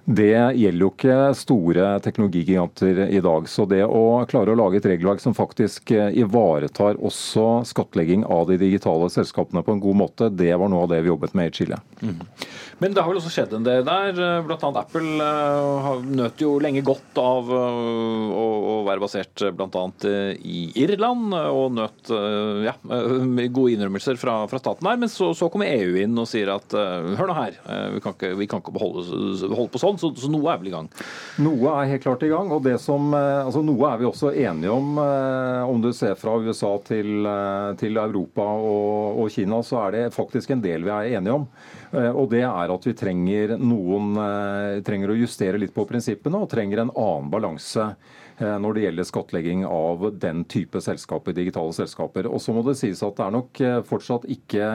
Det gjelder jo ikke store teknologigiganter i dag. Så det å klare å lage et regelverk som faktisk eh, ivaretar også skattlegging av de digitale selskapene på en god måte, det var noe av det vi jobbet med i Chile. Men det har vel også skjedd en del der. Blant annet Apple eh, nøt jo lenge godt av eh, å, være basert bl.a. i Irland, og nøt eh, ja, eh, gode innrømmelser fra, fra staten her. Men så, så kommer EU inn og sier at eh, hør nå her, eh, vi kan ikke, vi kan ikke beholde, holde på sånn, så, så noe er vel i gang. Noe er helt klart i gang, og det som, eh, altså noe er vi også enige om. eh, Om du ser fra USA til, eh, til Europa og, og Kina, så er det faktisk en del vi er enige om. Eh, Og det er at vi trenger noen eh, trenger å justere litt på prinsippene og trenger en annen balanse eh, når det gjelder skattlegging av den type selskaper, digitale selskaper. Og så må det sies at det er nok eh, fortsatt ikke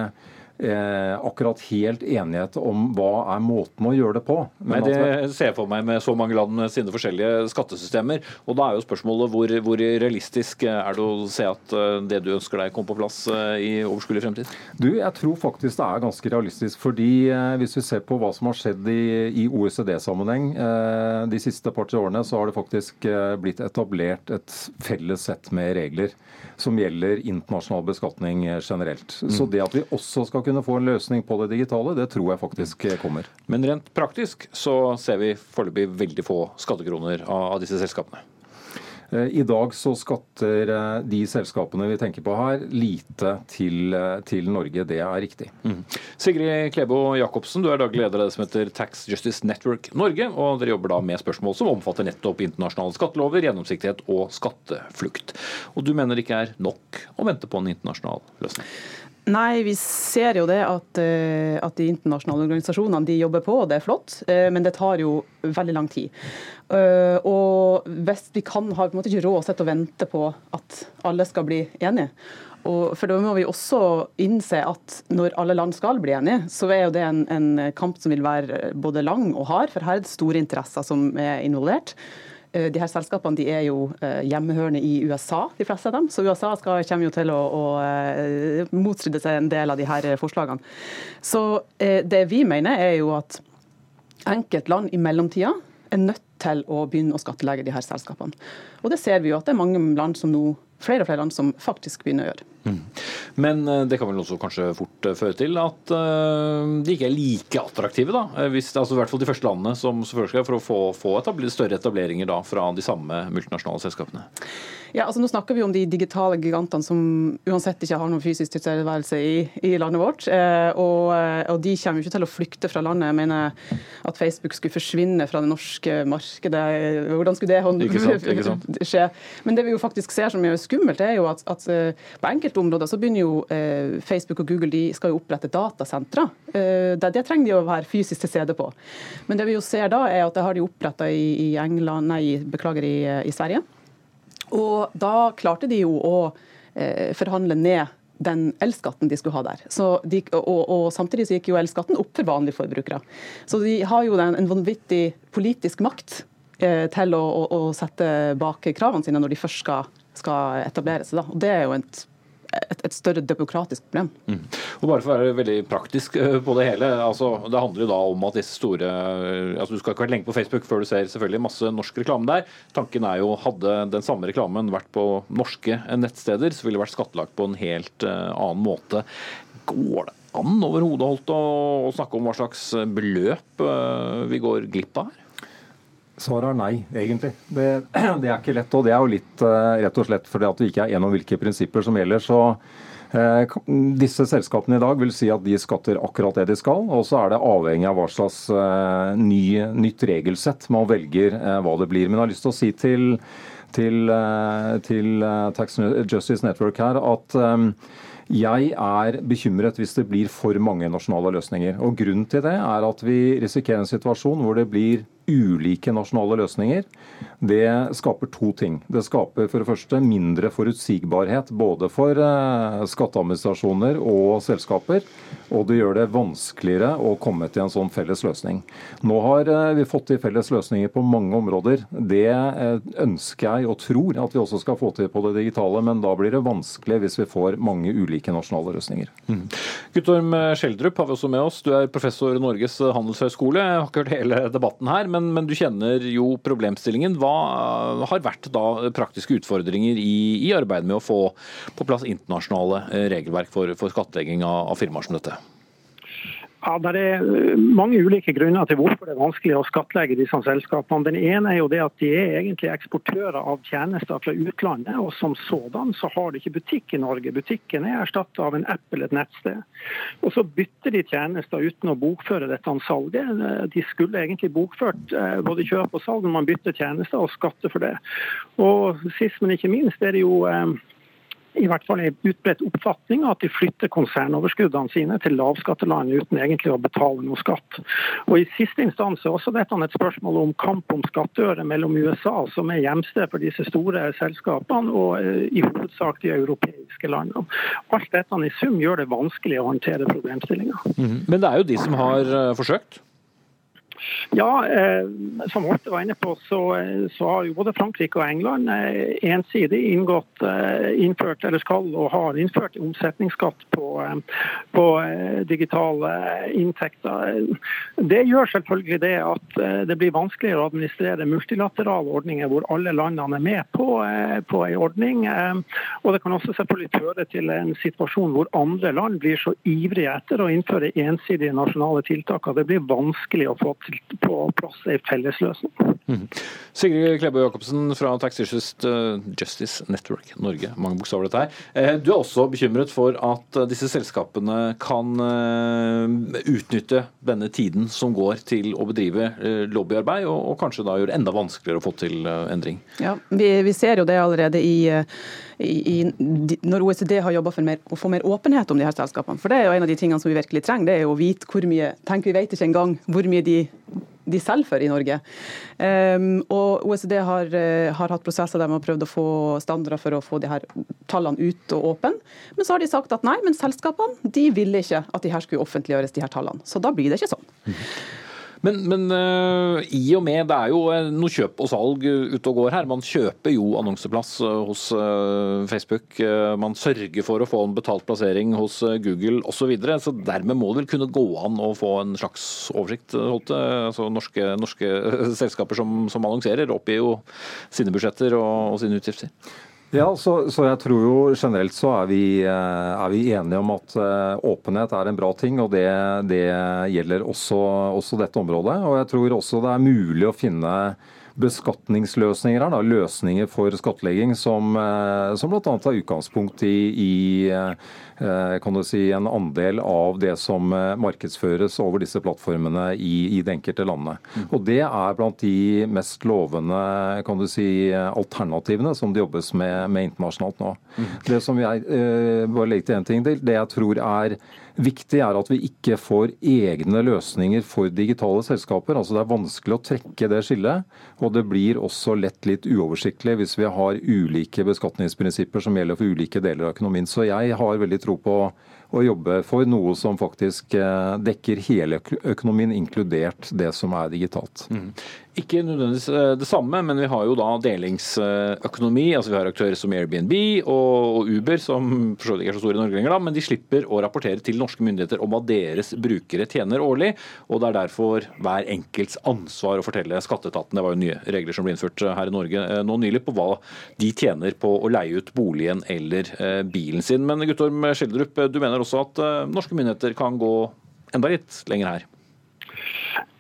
eh, akkurat helt enighet om hva er måten å gjøre det på. Men det ser jeg for meg med så mange land med sine forskjellige skattesystemer. Og da er jo spørsmålet hvor, hvor realistisk er det å se at eh, det du ønsker deg, kommer på plass eh, i overskuelig fremtid? Du, jeg tror faktisk det er ganske realistisk. fordi eh, Hvis vi ser på hva som har skjedd i, i OECD-sammenheng eh, de siste par-tre årene, så har det faktisk eh, blitt etablert et felles sett med regler som gjelder internasjonal beskatning generelt. Så det at vi også skal kunne få en løsning på det digitale, det tror jeg faktisk kommer. Men rent praktisk så ser vi foreløpig veldig få skattekroner av, av disse selskapene. Eh, I dag så skatter eh, de selskapene vi tenker på her, lite til, eh, til Norge. Det er riktig. Mm. Sigrid Klebo Jacobsen, du er daglig leder av det som heter Tax Justice Network Norge. og Dere jobber da med spørsmål som omfatter nettopp internasjonale skattelover, gjennomsiktighet og skatteflukt. Og Du mener det ikke er nok å vente på en internasjonal løsning? Nei, vi ser jo det at, at, de internasjonale organisasjonene de jobber på, og det er flott. Men det tar jo veldig lang tid. Og hvis vi kan, har på en måte ikke råd å vente på at alle skal bli enige. Og for Da må vi også innse at når alle land skal bli enige, så er jo det en, en kamp som vil være både lang og hard, for her er det store interesser som er involvert. De her selskapene de er jo hjemmehørende i USA, de fleste av dem. Så USA skal, kommer jo til å, å motstride seg en del av de her forslagene. Så det vi mener er jo at enkeltland i mellomtida er nødt til å begynne å skattlegge de her selskapene. Og det ser vi jo at det er mange land som nå flere og flere land som faktisk begynner å gjøre. Mm. Men det kan vel også kanskje fort føre til at de ikke er like attraktive, da. Hvis, altså I hvert fall de første landene som skal for å få, få etabler, større etableringer da fra de samme multinasjonale selskapene. Ja, altså Nå snakker vi om de digitale gigantene som uansett ikke har noen fysisk tilstedeværelse i, i, landet vårt. Eh, og, og, de kommer jo ikke til å flykte fra landet. Jeg mener at Facebook skulle forsvinne fra det norske markedet. Hvordan skulle det ikke sant, ikke (laughs) sant. skje? Men det vi jo faktisk ser som er skummelt, er jo at, at på enkelte områder så begynner jo eh, Facebook og Google de skal jo opprette datasentre. Eh, det, det, trenger de å være fysisk til stede på. Men det vi jo ser da, er at det har de oppretta i, i, England, nei, beklager, i, i Sverige. Og da klarte de jo å eh, forhandle ned den elskatten de skulle ha der. De, og, og, Samtidig så gikk jo elskatten opp for vanlige forbrukere. Så de har jo en, en vanvittig politisk makt eh, til å, å, å, sette bak kravene sine når de først skal, skal etablere seg. Da. Og Det er jo et et, et, større demokratisk problem. Mm. Og bare for å være veldig praktisk eh, på det hele, altså, det handler jo da om at disse store eh, altså Du skal ikke være lenge på Facebook før du ser selvfølgelig masse norsk reklame der. Tanken er jo hadde den samme reklamen vært på norske nettsteder, så ville det vært skattlagt på en helt uh, annen måte. Går det an overhodet holdt å, snakke om hva slags beløp vi går glipp av her? Svaret er nei, egentlig. Det, (clears throat) det, er ikke lett. Og det er jo litt uh, rett og slett fordi at vi ikke er enige om hvilke prinsipper som gjelder. så eh, disse selskapene i dag vil si at de skatter akkurat det de skal, og så er det avhengig av hva slags eh, ny, nytt regelsett man velger hva det blir. Men jeg har lyst til å si til, til, til Tax Justice Network her at jeg er bekymret hvis det blir for mange nasjonale løsninger. Og Grunnen til det er at vi risikerer en situasjon hvor det blir ulike nasjonale løsninger, det skaper to ting. Det skaper for det første mindre forutsigbarhet både for eh, skatteadministrasjoner og selskaper, og det gjør det vanskeligere å komme til en sånn felles løsning. Nå har eh, vi fått til felles løsninger på mange områder. Det eh, ønsker jeg og tror at vi også skal få til på det digitale, men da blir det vanskelig hvis vi får mange ulike nasjonale løsninger. Mm. Guttorm Skjeldrup har vi også med oss. Du er professor i Norges handelshøyskole. Jeg har ikke hørt hele debatten her. men men, men, du kjenner jo problemstillingen. Hva har vært da praktiske utfordringer i, i arbeidet med å få på plass internasjonale eh, regelverk for, for skattlegging av, av firmaer som dette? Ja, Det er eh, mange ulike grunner til hvorfor det er vanskelig å skattlegge disse selskapene. Den ene er jo det at de er egentlig eksportører av tjenester fra utlandet. og Som sådan så har de ikke butikk i Norge. Butikken er erstattet av en app eller et nettsted. Og Så bytter de tjenester uten å bokføre dette salget. De skulle egentlig bokført eh, både kjøp og salg når man bytter tjenester, og skatte for det. Og Sist, men ikke minst er det jo eh, i hvert fall en utbredt oppfatning at de flytter konsernoverskuddene sine til lavskatteland uten egentlig å betale noe skatt. Og I siste instans er også dette et spørsmål om kamp om skatteøre mellom USA, som er hjemsted for disse store selskapene, og eh, i hovedsak de europeiske landene. Alt dette i sum gjør det vanskelig å håndtere problemstillinga. Mm. Men det er jo de som har eh, forsøkt? Ja, eh, som Holte var inne på, så, så, har jo både Frankrike og England eh, ensidig inngått, eh, innført, eller skal og har innført omsetningsskatt på, eh, på eh, digitale inntekter. Det gjør selvfølgelig det at eh, det blir vanskeligere å administrere multilaterale ordninger hvor alle landene er med på, på en ordning. Og det kan også selvfølgelig føre til en situasjon hvor andre land blir så ivrige etter å innføre ensidige nasjonale tiltak at det blir vanskelig å få til på plass en fellesløsning. Mm. Sigrid Klebo Jacobsen fra Tax Justice Network Norge. Mange bokstaver dette her. Eh, du er også bekymret for at disse selskapene kan eh, utnytte denne tiden som går til å bedrive eh, lobbyarbeid, og, kanskje da gjøre det enda vanskeligere å få til endring? Ja, vi, vi ser jo det allerede i, i, i når OECD har jobba for mer, å få mer åpenhet om de her selskapene. For det er jo en av de tingene som vi virkelig trenger, det er jo å vite hvor mye Tenk, vi vet ikke engang hvor mye de de selger for i Norge. Um, og OECD har, uh, har, hatt prosesser der man har prøvd å få standarder for å få de her tallene ut og åpne. Men så har de sagt at nei, men selskapene de ville ikke at de her skulle offentliggjøres, de her tallene. Så da blir det ikke sånn. Men, men uh, i og med det er jo eh, noe kjøp og salg ute og går her. Man kjøper jo annonseplass uh, hos uh, Facebook. man sørger for å få en betalt plassering hos Google osv. Så, videre. så dermed må det vel kunne gå an å få en slags oversikt. Holdt Altså norske, norske selskaper som, som annonserer, oppgir jo sine budsjetter og, og sine utgifter. Ja, så, så, jeg tror jo generelt så er vi, eh, er vi, enige om at eh, åpenhet er en bra ting, og det, det gjelder også, også, dette området. Og jeg tror også det er mulig å finne beskatningsløsninger her, da, løsninger for skattlegging som, eh, som bl.a. tar utgangspunkt i, i Eh, kan du si, en andel av det som eh, markedsføres over disse plattformene i, i det enkelte landet. Mm. Og Det er blant de mest lovende kan du si, alternativene som det jobbes med, med internasjonalt nå. Mm. Det som jeg bare legger til en ting til, det jeg tror er viktig, er at vi ikke får egne løsninger for digitale selskaper. Altså Det er vanskelig å trekke det skillet, og det blir også lett litt uoversiktlig hvis vi har ulike beskatningsprinsipper som gjelder for ulike deler av økonomien. Så jeg har veldig tro på å jobbe for noe som faktisk eh, dekker hele økonomien, inkludert det som er digitalt. Mm. Ikke nødvendigvis eh, det samme, men vi har jo da delingsøkonomi. altså Vi har aktører som Airbnb og Uber, som for så vidt ikke er så store i Norge lenger, da, men de slipper å rapportere til norske myndigheter om hva deres brukere tjener årlig. og Det er derfor hver enkelts ansvar å fortelle skatteetaten. Det var jo nye regler som ble innført eh, her i Norge eh, nå nylig, på hva de tjener på å leie ut boligen eller bilen sin. Men Guttorm Skjeldrup, du mener også at norske myndigheter kan gå enda litt lenger her?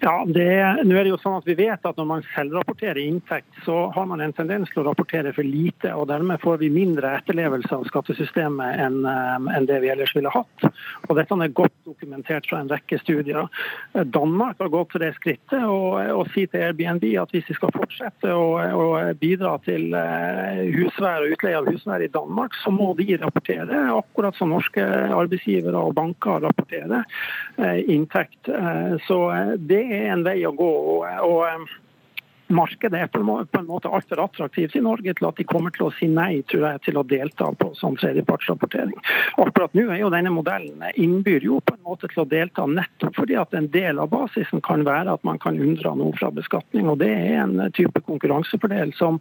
Ja, det, nå er det jo sånn at Vi vet at når man selvrapporterer inntekt, så har man en tendens til å rapportere for lite. og Dermed får vi mindre etterlevelse av skattesystemet enn, eh, enn det vi ellers ville hatt. Og Dette er godt dokumentert fra en rekke studier. Danmark har gått til det skrittet og si til Airbnb at hvis de skal fortsette å, å bidra til eh, husvær og utleie av husvær i Danmark, så må de rapportere, akkurat som norske arbeidsgivere og banker rapporterer eh, inntekt. Så det er en vei å gå. og, og Markedet er på en måte altfor attraktivt i Norge til at de kommer til å si nei tror jeg, til å delta på sånn tredjepartsrapportering. Akkurat nå er jo denne modellen innbyr jo på en måte til å delta nettopp fordi at en del av basisen kan være at man kan unndra noe fra beskatning. og Det er en type konkurransefordel som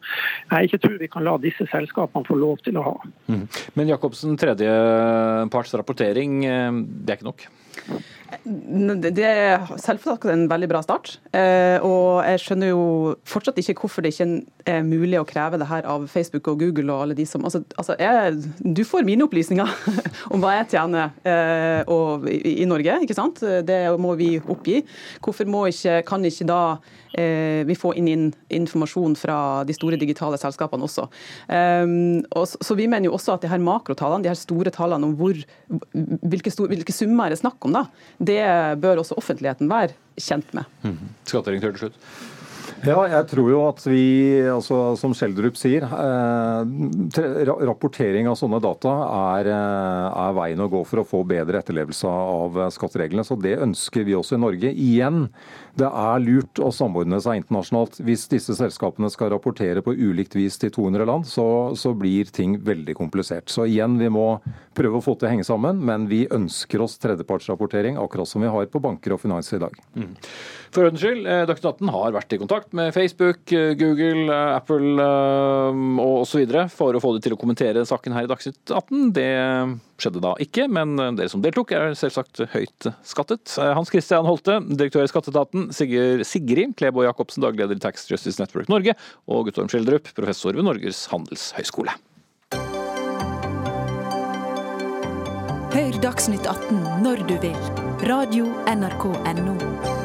jeg ikke tror vi kan la disse selskapene få lov til å ha. Mm. Men Jacobsen, tredjepartsrapportering, eh, det er ikke nok? Det er selvsagt en veldig bra start. Eh, og jeg skjønner jo fortsatt ikke hvorfor det ikke er mulig å kreve det her av Facebook og Google og alle de som Altså, altså jeg, du får mine opplysninger (laughs) om hva jeg tjener eh, og, i, i, Norge, ikke sant. Det må vi oppgi. Hvorfor må ikke, kan ikke da eh, vi få inn informasjon fra de store digitale selskapene også. Um, og så, så, Vi mener jo også at de her makrotallene, de her store tallene om hvor, hvilke, store, hvilke summer er det snakk om, da, det bør også offentligheten være kjent med. Mm. Skattedirektør til slutt. Ja, jeg tror jo at vi, altså, som Schjelderup sier, eh, rapportering av sånne data er, eh, er, veien å gå for å få bedre etterlevelse av skattereglene. Så det ønsker vi også i Norge. Igjen, det er lurt å samordne seg internasjonalt. Hvis disse selskapene skal rapportere på ulikt vis til 200 land, så, så blir ting veldig komplisert. Så igjen, vi må prøve å få til å henge sammen, men vi ønsker oss tredjepartsrapportering, akkurat som vi har på banker og finans i dag. Mm. For ordens skyld, eh, Dagsnytt 18 har vært i kontakt med Facebook, eh, Google, eh, Apple og osv. for å få dem til å kommentere saken her i Dagsnytt 18. Det skjedde da ikke, men dere som deltok er selvsagt høyt skattet. Hans Christian Holte, direktør i Skatteetaten, Sigrid Klebo Jacobsen, dagleder i Tax Justice Network Norge, og Guttorm Skjelderup, professor ved Norges handelshøyskole. Hør Dagsnytt 18 når du vil. Radio NRK Radio.nrk.no.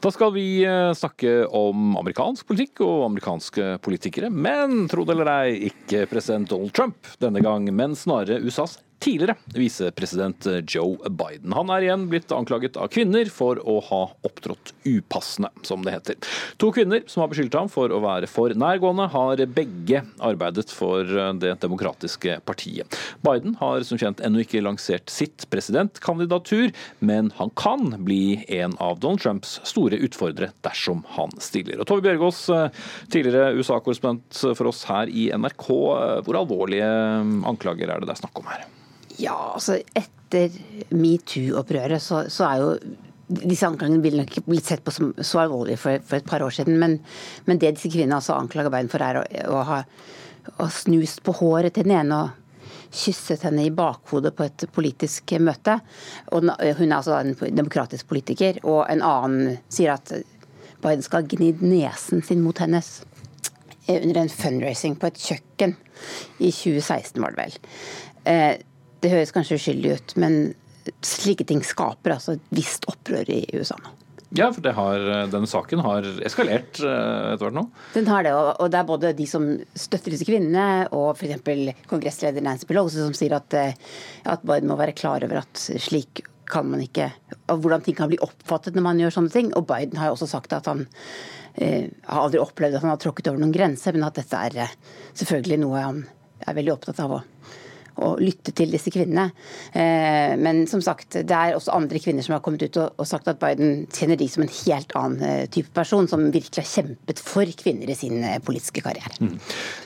Da skal vi eh, snakke om amerikansk politikk og amerikanske politikere. Men tro det eller ei, ikke president Donald Trump denne gang, men snarere USAs tidligere visepresident Joe Biden. Han er igjen blitt anklaget av kvinner for å ha opptrådt upassende, som det heter. To kvinner som har beskyldt ham for å være for nærgående, har begge arbeidet for Det demokratiske partiet. Biden har som kjent ennå ikke lansert sitt presidentkandidatur, men han kan bli en av Donald Trumps store utfordrere dersom han stiller. Og Tove Bjørgaas, tidligere USA-korrespondent for oss her i NRK, hvor alvorlige anklager er det det er snakk om her? Ja, altså etter metoo-opprøret så, så, er jo disse anklagene ville nok ikke blitt sett på som så alvorlige for, for et par år siden. Men, men det disse kvinnene altså anklager Bein for, er å, å ha å snust på håret til den ene og kysset henne i bakhodet på et politisk møte. Og hun er altså en demokratisk politiker. Og en annen sier at Biden skal ha gnidd nesen sin mot hennes under en fundraising på et kjøkken i 2016, var det vel. Det høres kanskje uskyldig ut, men slike ting skaper altså et visst opprør i USA nå. Ja, for har, denne saken har eskalert eh, etter hvert nå? Den har det, og det er både de som støtter disse kvinnene, og f.eks. kongressleder Nancy Pelosi som sier at, eh, at Biden må være klar over at slik kan man ikke og Hvordan ting kan bli oppfattet når man gjør sånne ting. Og Biden har jo også sagt at han eh, har aldri opplevd at han har tråkket over noen grenser, men at dette er eh, selvfølgelig noe han er veldig opptatt av å å lytte til disse kvinnene. Eh, men som sagt, det er også andre kvinner som har kommet ut og sagt at Biden kjenner de som en helt annen eh, type person, som virkelig har kjempet for kvinner i sin eh, politiske karriere. Mm.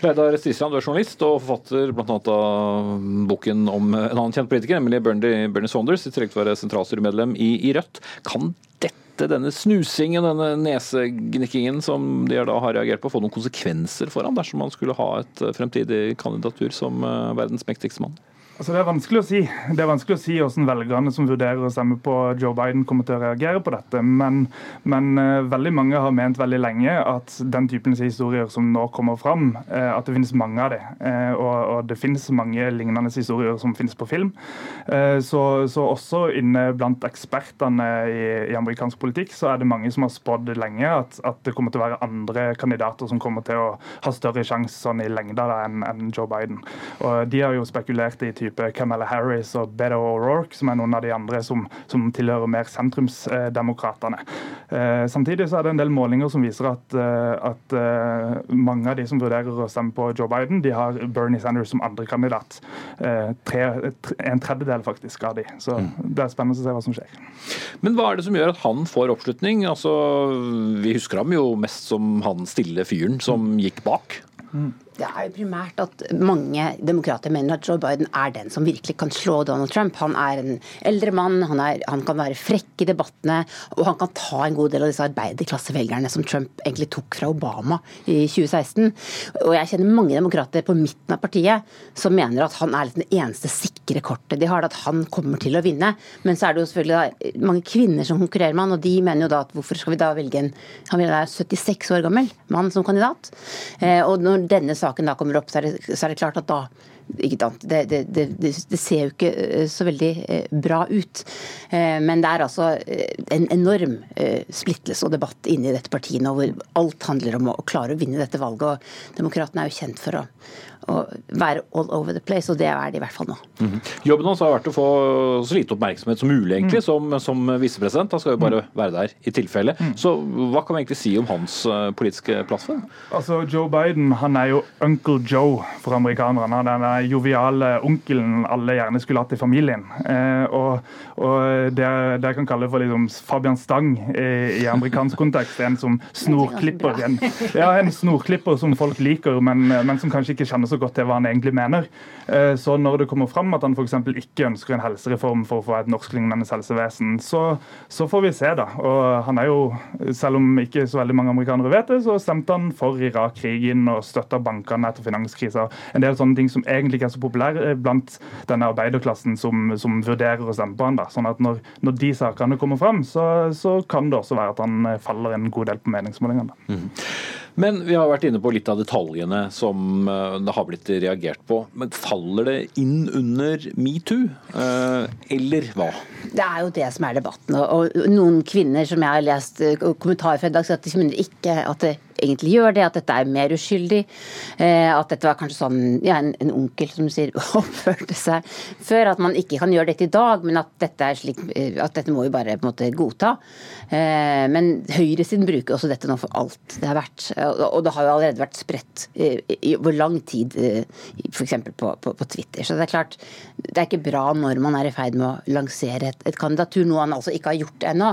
Reidar Stisland, du er journalist og forfatter bl.a. av boken om en annen kjent politiker, nemlig Bernie, Bernie Saunders, i tillegg til å være sentralstyremedlem i Rødt. Kan dette denne snusingen, denne nesegnikkingen som de da har reagert på, få noen konsekvenser for ham dersom han skulle ha et fremtidig kandidatur som verdens mektigste mann? Altså Det er vanskelig å si Det er vanskelig å si hvordan velgerne som vurderer å stemme på Joe Biden, kommer til å reagere på dette. Men, men uh, veldig mange har ment veldig lenge at den typen historier som nå kommer fram, uh, at det finnes mange av dem. Uh, og, og, det finnes mange lignende historier som finnes på film. Så, så, også inne blant ekspertene i, i, amerikansk politikk så er det mange som har spådd lenge at, at, det kommer til å være andre kandidater som kommer til å ha større sjanse sånn i lengda enn en Joe Biden. Og De har jo spekulert i type Kamala Harris og Beto O'Rourke, som er noen av de andre som, som tilhører mer sentrumsdemokratene. Eh, samtidig så er det en del målinger som viser at, eh, at eh, mange av de som vurderer å stemme på Joe Biden, de har Bernie Sanders som andrekandidat. Tre, en tredjedel faktisk av de. Så mm. det er spennende å se hva som skjer. Men hva er det som gjør at han får oppslutning? Altså, vi husker ham jo mest som han stille fyren som gikk bak. Mm. Det er jo primært at mange demokrater mener at Joe Biden er den som virkelig kan slå Donald Trump. Han er en eldre mann, han, er, han kan være frekk i debattene, og han kan ta en god del av disse arbeiderklassevelgerne som Trump egentlig tok fra Obama i 2016. Og jeg kjenner mange demokrater på midten av partiet som mener at han er liksom det eneste sikre kortet de har, at han kommer til å vinne. Men så er det jo selvfølgelig mange kvinner som konkurrerer med han, og de mener jo da at hvorfor skal vi da velge en Han være 76 år gammel mann som kandidat. Eh, og når denne saken da kommer opp, så er det, så er det klart at da det, det, det, det, ser jo ikke eh, så veldig eh, bra ut. Eh, men det er altså en enorm splittelse og debatt inne i dette partiet nå, hvor alt handler om å klare å vinne dette valget. og Demokratene er jo kjent for å være all over the place, og det er de i hvert fall nå. Mm -hmm. Jobben hans har vært å få så lite oppmerksomhet som mulig egentlig, mm. som, som visepresident. Han skal jo bare mm. være der i tilfelle. Mm. Så hva kan vi egentlig si om hans uh, politiske plattform? Altså, Joe Biden han er jo Uncle Joe for amerikanerne. Han er den joviale onkelen alle gjerne skulle hatt i familien. Eh, og, og det, det jeg kan kalle for liksom Fabian Stang i, i amerikansk kontekst. En som (laughs) snorklipper. En, ja, en snorklipper som folk liker, men, men som kanskje ikke kjenner så godt til hva han egentlig mener. Eh, så når det kommer fram at han f.eks. ikke ønsker en helsereform for å få et norsklignende helsevesen, så, så, får vi se, da. Og han er jo, selv om ikke så veldig mange amerikanere vet det, så stemte han for Irak-krigen og støtta bankene etter finanskrisa. En del sånne ting som egentlig ikke er så populære blant denne arbeiderklassen som, som vurderer å stemme på han. da. Sånn at når, når de sakene kommer fram, så, så, kan det også være at han faller en god del på meningsmålingene. Mm. Men vi har vært inne på litt av detaljene som eh, det har blitt reagert på. Men faller det inn under metoo, eh, eller hva? Det er jo det som er debatten. Og noen kvinner som jeg har lest eh, kommentarer fra i dag, sier at de mener ikke at det egentlig gjør det, at dette er mer uskyldig. At dette var kanskje sånn ja, en, en, onkel som sier (laughs) oppførte seg før. At man ikke kan gjøre dette i dag, men at dette, er slik, at dette må vi bare på en måte godta. Men høyresiden bruker også dette nå for alt det har vært. Og det har jo allerede vært spredt i hvor lang tid, f.eks. På, på, på Twitter. Så det er klart, det er ikke bra når man er i ferd med å lansere et, et kandidatur, noe han altså ikke har gjort ennå.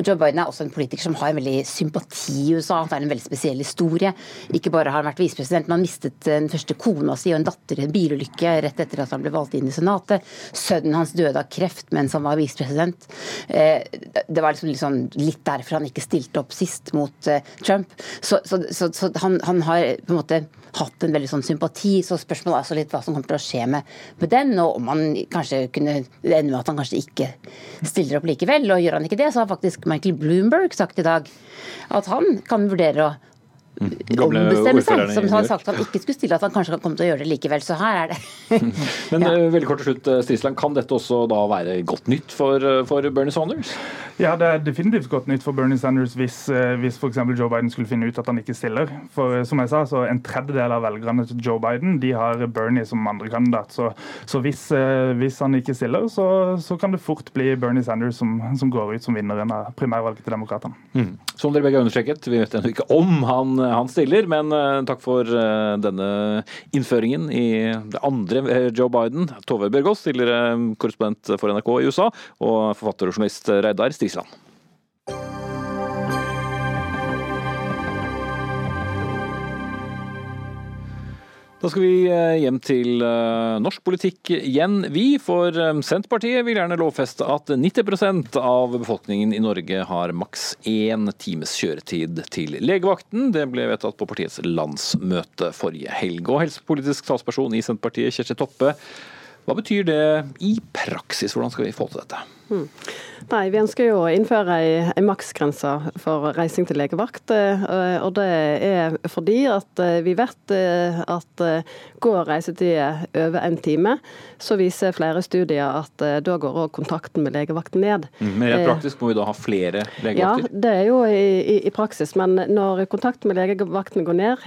Joe Biden er også en politiker som har en veldig sympati i USA. Han har en veldig spesiell historie. Ikke bare har han vært visepresident, men han mistet den første kona si og en datter i en bilulykke rett etter at han ble valgt inn i Senatet. Sønnen hans døde av kreft mens han var visepresident. Eh, det var liksom, liksom litt derfor han ikke stilte opp sist mot eh, Trump. Så, så, så, så han, han, har på en måte hatt en veldig sånn sympati, så spørsmålet er altså litt hva som kommer til å skje med, med den, og om han kanskje kunne ende med at han kanskje ikke stiller opp likevel. Og gjør han ikke det, så har faktisk Michael Bloomberg sagt i dag at han kan vurdere å ombestemme seg, som har sagt han ikke skulle stille, at han kanskje kan komme til å gjøre det likevel. Så her er det. (laughs) Men ja. Eh, veldig kort til slutt, eh, Strisland, kan dette også da være godt nytt for, eh, for, Bernie Sanders? Ja, det er definitivt godt nytt for Bernie Sanders hvis, hvis f.eks. Joe Biden skulle finne ut at han ikke stiller. For som jeg sa, så en tredjedel av velgerne til Joe Biden de har Bernie som andrekandidat. Så, så hvis, hvis, han ikke stiller, så, så, kan det fort bli Bernie Sanders som, som går ut som vinneren av primærvalget til Demokratene. Mm. Som dere begge har understreket, vi vet ennå ikke om han han stiller. Men eh, takk for eh, denne innføringen i det andre eh, Joe Biden. Tove Bjørgaas, tidligere korrespondent for NRK i USA, og forfatter og journalist Reidar Stigsland. Da skal vi eh, hjem til eh, norsk politikk igjen, vi. For eh, Senterpartiet vil gjerne lovfeste at 90% av befolkningen i Norge har maks én times kjøretid til legevakten. Det ble vedtatt på partiets landsmøte forrige helg. Og helsepolitisk talsperson i Senterpartiet, Kjersti Toppe, hva betyr det i praksis? Hvordan skal vi få til dette? Hmm. Nei, Vi ønsker jo å innføre en maksgrense for reising til legevakt. Eh, og Det er fordi at eh, vi vet eh, at går reisetida over en time, så viser flere studier at da går òg kontakten med legevakten ned. Mm, men rett praktisk må vi da ha flere legevakter? Ja, det er jo i, i, i praksis. Men når kontakten med legevakten går ned,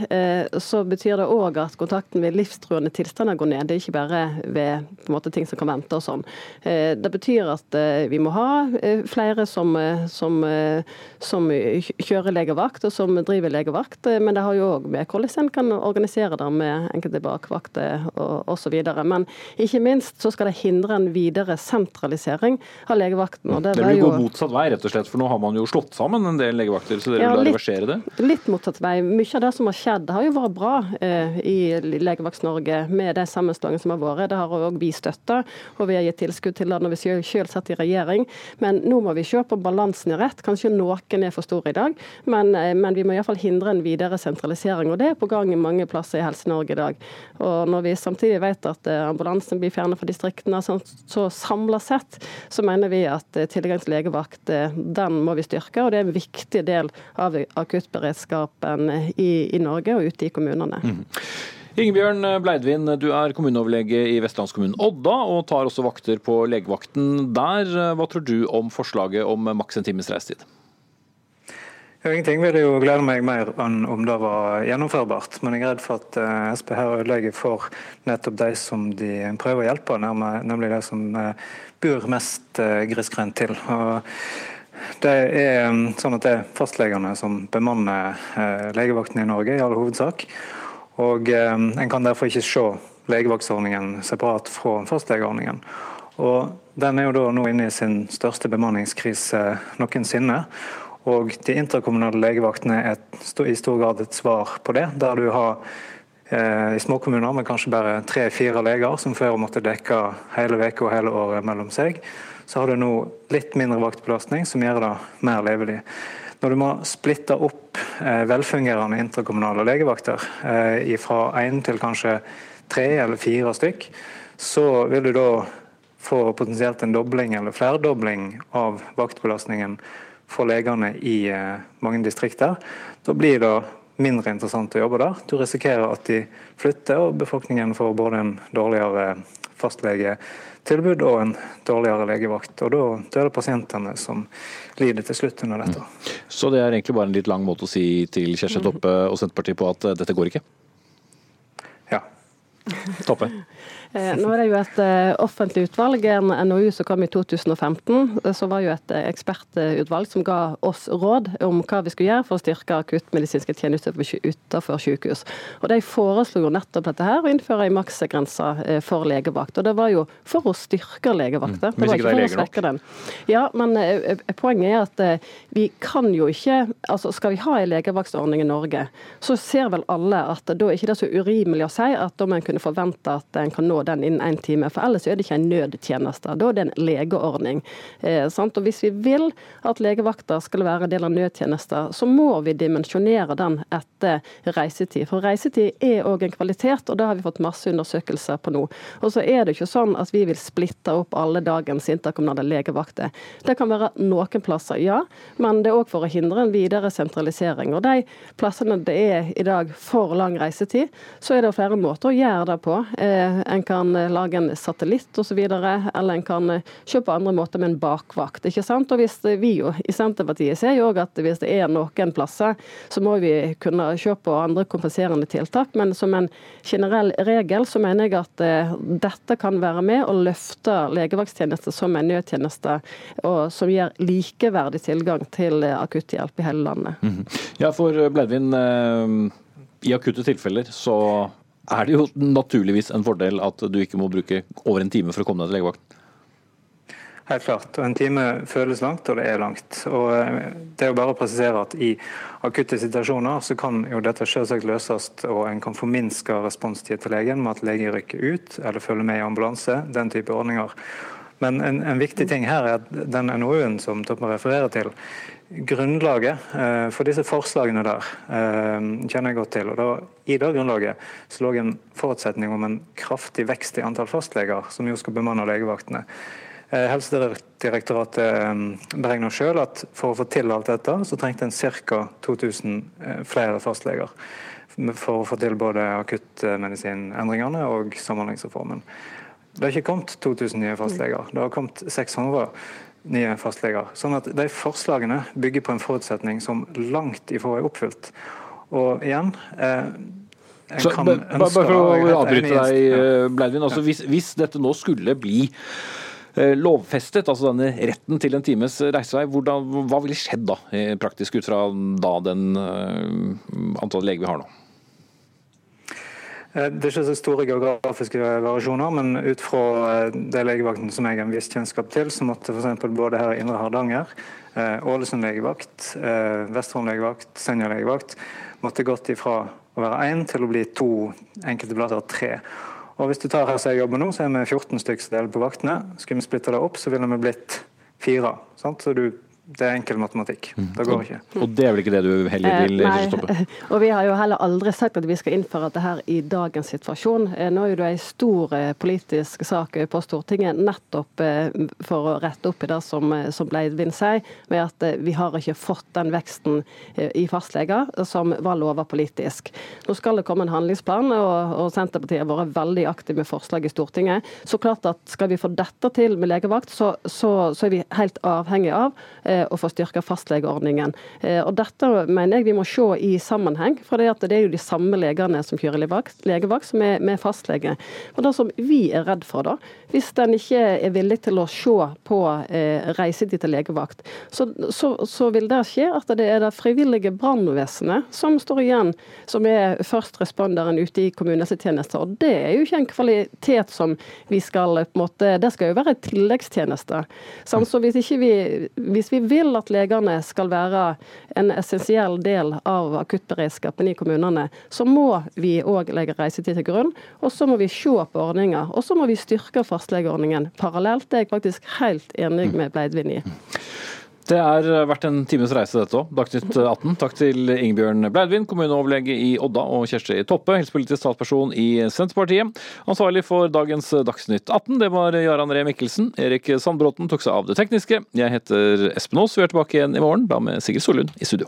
så betyr det òg at kontakten ved livstruende tilstander går ned. Det er ikke bare ved måte, ting som kan vente og sånn. Det betyr at vi må ha Eh, flere som, eh, som, eh, som, kjører legevakt og som driver legevakt. Men det har jo òg med hvordan en kan organisere det med enkelte bakvakter osv. Men ikke minst så skal det hindre en videre sentralisering av legevakten. Og det, det vil jo gå motsatt vei, rett og slett, for nå har man jo slått sammen en del legevakter. Så dere ja, vil da reversere det? Litt motsatt vei. Mye av det som har skjedd har jo vært bra eh, i Legevakt-Norge med de sammenslåingene som har vært. Det har òg vi støtta, og vi har gitt tilskudd til det når vi selv satt i regjering. Men nå må vi se på balansen i rett. Kanskje noen er for store i dag, men, eh, men vi må iallfall hindre en videre sentralisering. Og det er på gang i mange plasser i Helse-Norge i dag. Og når vi samtidig vet at eh, ambulansen blir fjernet fra distriktene, så, så samla sett så mener vi at eh, tilgang til legevakt den må vi styrke. Og det er en viktig del av akuttberedskapen i, i Norge og ute i kommunene. Mm. Ingebjørn Bleidvin, du er kommuneoverlege i vestlandskommunen Odda, og tar også vakter på legevakten der. Hva tror du om forslaget om maks en times reisetid? Ja, ingenting vil jo glede meg mer enn om det var gjennomførbart. Men jeg er redd for at uh, Sp her ødelegger for nettopp de som de prøver å hjelpe, nemlig de som uh, bor mest uh, grisgrendt til. Og det er um, sånn at det er fastlegene som bemanner legevakten i Norge, i all hovedsak. Og eh, En kan derfor ikke se legevaktsordningen separat fra fastlegeordningen. Og Den er jo da nå inne i sin største bemanningskrise noensinne. Og De interkommunale legevaktene er i stor grad et svar på det. Der du har eh, i småkommuner med kanskje bare tre-fire leger som før måtte dekke hele uka og hele året mellom seg, så har du nå litt mindre vaktbelastning som gjør det mer levelig. Når du må splitte opp eh, velfungerende interkommunale legevakter eh, fra én til kanskje tre eller fire stykk, så vil du da få potensielt en dobling eller flerdobling av vaktbelastningen for legene i eh, mange distrikter. Da blir det mindre interessant å jobbe der. Du risikerer at de flytter, og befolkningen får både en dårligere fastlegetilbud og en dårligere legevakt. Og Da, er det pasientene som lider til slutt under dette. Mm. Så det er egentlig bare en litt lang måte å si til Kjersti Toppe og Senterpartiet på at dette går ikke? Ja. (laughs) Toppe? Eh, nå er det jo et eh, offentlig utvalg, en NOU som kom i 2015. Eh, så var jo et ekspertutvalg som ga oss råd om hva vi skulle gjøre for å styrke akuttmedisinske tjenester utenfor sykehus. Og De foreslo jo nettopp dette her, å innføre en maksgrense for legevakt. Og Det var jo for å styrke legevakta. Mm. Det var ikke for å svekke den. Ja, men poenget er at vi kan jo ikke altså Skal vi ha en legevaktordning i Norge, så ser vel alle at da er ikke det så urimelig å si at da må en kunne forvente at en kan nå den innen én time. For ellers er det ikke en nødtjeneste. Da er det en legeordning. Eh, og Hvis vi vil at legevakta skal være en del av nødtjenester, så må vi dimensjonere den etter reisetid. For reisetid er òg en kvalitet, og det har vi fått masse undersøkelser på nå. Og så er det ikke sånn at vi vil splitte opp alle dagens interkommunale legevakter. Det kan være noen plasser, ja, men det er òg for å hindre en videre sentralisering. Og de plassene det er i dag for lang reisetid, så er det flere måter å gjøre det på. Eh, en kan eh, lage en satellitt osv., eller en kan eh, se på andre måter med en bakvakt. ikke sant? Og hvis Vi jo i Senterpartiet ser jo at hvis det er noen plasser, så må vi kunne se på andre kompenserende tiltak. Men som en generell regel så mener jeg at dette kan være med å løfte legevakttjenester som en nødtjeneste, og som gir likeverdig tilgang til akutthjelp i hele landet. Mm -hmm. Ja, for Bleidvin, uh, i akutte tilfeller så er det jo naturligvis en fordel at du ikke må bruke over en time for å komme deg til legevakten. Helt klart. og En time føles langt, og det er langt. Og eh, Det er jo bare å presisere at I akutte situasjoner så kan jo dette selvsagt løses, og en kan forminske responstid til legen med at lege rykker ut eller følger med i ambulanse. Den type ordninger. Men en, en viktig ting her er at den NOU-en som Toppen refererer til, Grunnlaget eh, for disse forslagene der eh, kjenner jeg godt til. og da, I det grunnlaget så lå en forutsetning om en kraftig vekst i antall fastleger, som jo skal bemanne legevaktene. Eh, Helsedirektoratet beregner selv at for å få til alt dette, så trengte en ca. 2000 flere fastleger. For å få til både akuttmedisinendringene og Samhandlingsreformen. Det har ikke kommet 2000 nye fastleger. Det har kommet 600 nye fastleger. Sånn at De forslagene bygger på en forutsetning som langt ifra er oppfylt. Og igjen eh, så, bare, bare for å avbryte deg, eh, Bleidvin. Altså, hvis, hvis, dette nå skulle bli eh, lovfestet, altså denne retten til en times reisevei, hvordan, hva ville skjedd da, praktisk ut fra da den antallet leger vi har nå? Eh, det er ikke så store geografiske variasjoner, men ut fra det de legevakten som jeg har en viss kjennskap til, så måtte f.eks. både her i Indre Hardanger, eh, Ålesund legevakt, Vesterålen legevakt, Senja legevakt måtte gått ifra å være én til å bli to, enkelte plasser tre. Og hvis du tar her som jeg jobber nå, så er vi 14 stykker som deler på vaktene. Skulle vi splitte det opp, så ville vi blitt fire. Sant? Så du det er enkel matematikk. Mm. Det går ikke. Og det er vel ikke det du heller eh, vil eh, stoppe? (laughs) Og vi har jo heller aldri sagt at vi skal innføre dette her i dagens situasjon. Eh, nå er det en stor eh, politisk sak på Stortinget nettopp for å rette opp i det som, som Bleidvin sier, med at vi har ikke fått den veksten i fastleger som var lova politisk. Nå skal det komme en handlingsplan, og, og Senterpartiet har vært veldig aktiv med forslag i Stortinget. Så klart at skal vi få dette til med legevakt, så, så, så er vi helt avhengig av å få styrka fastlegeordningen. Eh, og Dette mener jeg vi må se i sammenheng, for det, er jo de samme legene som kjører legevakt, som er med fastlege. Og Det som vi er redd for, da, hvis en ikke er villig til å se på eh, reisetid til legevakt, så, så, så, vil det skje at det er det frivillige brannvesenet som står igjen, som er først responderen ute i kommunehelsetjenesten. Og det er jo ikke en kvalitet som vi skal på en måte Det skal jo være en tilleggstjeneste. Så hvis, vi, hvis vi vil at legene skal være en essensiell del av akuttberedskapen i kommunene, så må vi òg legge reisetid til grunn. Og så må vi se på ordninger. Og så må vi styrke fastlegeordningen parallelt. Det er jeg faktisk helt enig med Bleidvin i. Det er vært en times reise dette òg. Dagsnytt 18. Takk til Ingebjørn Bleidvin, kommuneoverlege i Odda, og Kjersti Toppe, helsepolitisk statsperson i Senterpartiet. Ansvarlig for dagens Dagsnytt 18, det var Jarand Ree Mikkelsen. Erik Sandbråten tok seg av det tekniske. Jeg heter Espen Aas. Vi er tilbake igjen i morgen, da med Sigrid Sollund i studio.